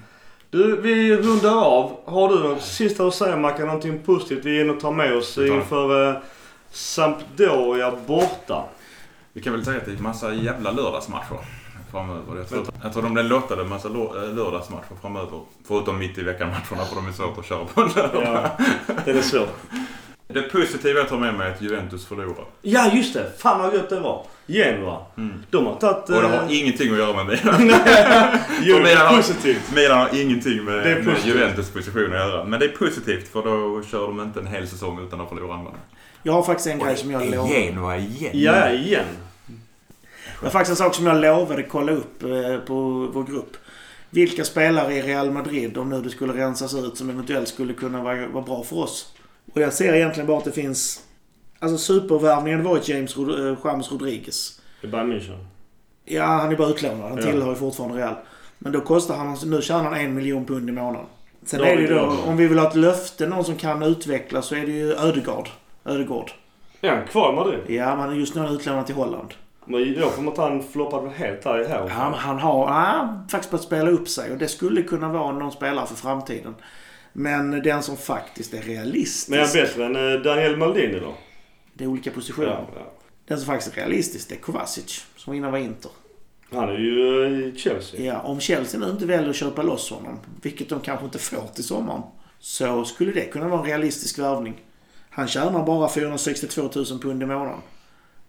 Du, vi rundar av. Har du något sista att säga Mackan? Någonting positivt vi är inne och tar med oss inför eh, Sampdoria borta? Vi kan väl säga att det är en massa jävla lördagsmatcher. framöver. Jag tror, jag tror de blir lottade en massa eh, lördagsmatcher framöver. Förutom mitt i veckan-matcherna för de är svårt att köra på en lördag. Ja, det är svårt. Det positiva jag tar med mig är att Juventus förlorar. Ja, just det. Fan vad gött det var. Genua. Mm. De har tagit... Och det har ingenting att göra med Milan. Jo, Milan är har- positivt. Milan har ingenting med, Det är med. Juventus position att göra. Men det är positivt för då kör de inte en hel säsong utan att förlora andra. Jag har faktiskt en grej som jag lovade. Genua igen. Ja, igen. Det är faktiskt en sak som jag lovade kolla upp eh, på vår grupp. Vilka spelare i Real Madrid, om nu det skulle rensas ut, som eventuellt skulle kunna vara, vara bra för oss. Och jag ser egentligen bara att det finns... Alltså supervärvningen var ju James Rod- eh, James Rodriguez. Är Bayern München. Ja, han är bara utlånad. Han Ja. tillhör ju fortfarande Real. Men då kostar han... Nu tjänar han en miljon pund i månaden. Sen Då är det ju då, om vi vill ha ett löfte, någon som kan utvecklas, så är det ju Ödegård. Ödegård. Han kvar i Madrid? Ja, men just nu är han utlånad till Holland. Men jag får att han floppade helt här i. Han, han har har faktiskt börjat spela upp sig och det skulle kunna vara någon spelare för framtiden. Men den som faktiskt är realistisk. Men är han bättre än eh, Daniel Maldini då? Det är olika positioner. Ja, ja. Den som faktiskt är realistisk det är Kovacic. Som innan var Inter. Han är ju eh, i Chelsea. Ja, om Chelsea nu inte väljer att köpa loss honom, vilket de kanske inte får till sommaren, så skulle det kunna vara en realistisk värvning. Han tjänar bara 462 000 pund i månaden.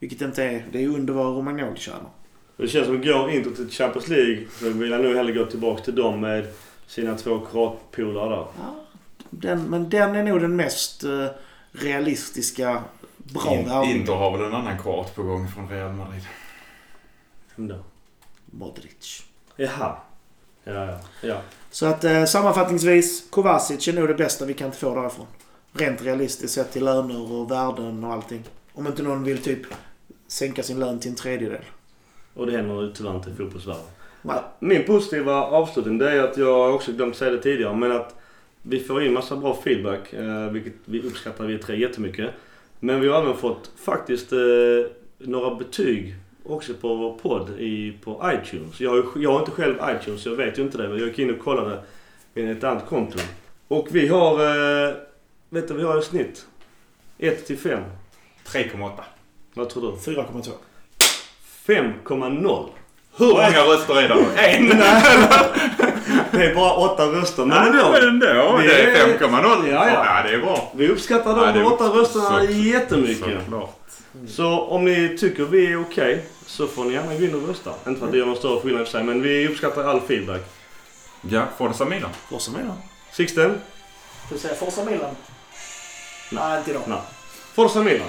Vilket inte är... Det är under vad Romagnoli tjänar. Det känns som att går Inter till Champions League så vill han nog hellre gå tillbaka till dem med sina två kroatpolare där. Ja, den, men den är nog den mest eh, realistiska, bra In, värvningen. Inter har väl en annan kvart på gång från Real Madrid. Vem då? Modric. Jaha. Ja, ja. ja. Så att eh, sammanfattningsvis, Kovacic är nog det bästa vi kan få därifrån. Rent realistiskt sett till löner och värden och allting. Om inte någon vill typ sänka sin lön till en tredjedel. Och det händer ju tyvärr inte i fotbollsvärlden. Min positiva avslutning det är att jag har också glömt säga det tidigare men att vi får in massa bra feedback eh, vilket vi uppskattar vi tre jättemycket. Men vi har även fått faktiskt eh, några betyg också på vår podd i, på iTunes. Jag jag har inte själv iTunes så jag vet ju inte det men jag gick in och kollade med ett annat konto. Och vi har, eh, vet du vi har i snitt? 1 till 5. 3,8. Vad tror du? 4,2. 5,0. Hur många röster är det? En? Det är bara åtta röster. Men Nej, ändå. men ändå. Vi Det är är- 5,0. Ja, ja. ja, det är bra. Vi uppskattar Ja, de det är åtta rösterna så- jättemycket. Såklart. Så om ni tycker vi är okej så får ni gärna gå in och rösta. Inte för att det gör någon större skillnad för sig men vi uppskattar all feedback. Ja, Forza Milan. Forza Milan. Sixten? Du säger Forza Milan? Nej, inte idag. Nej. Forza Milan.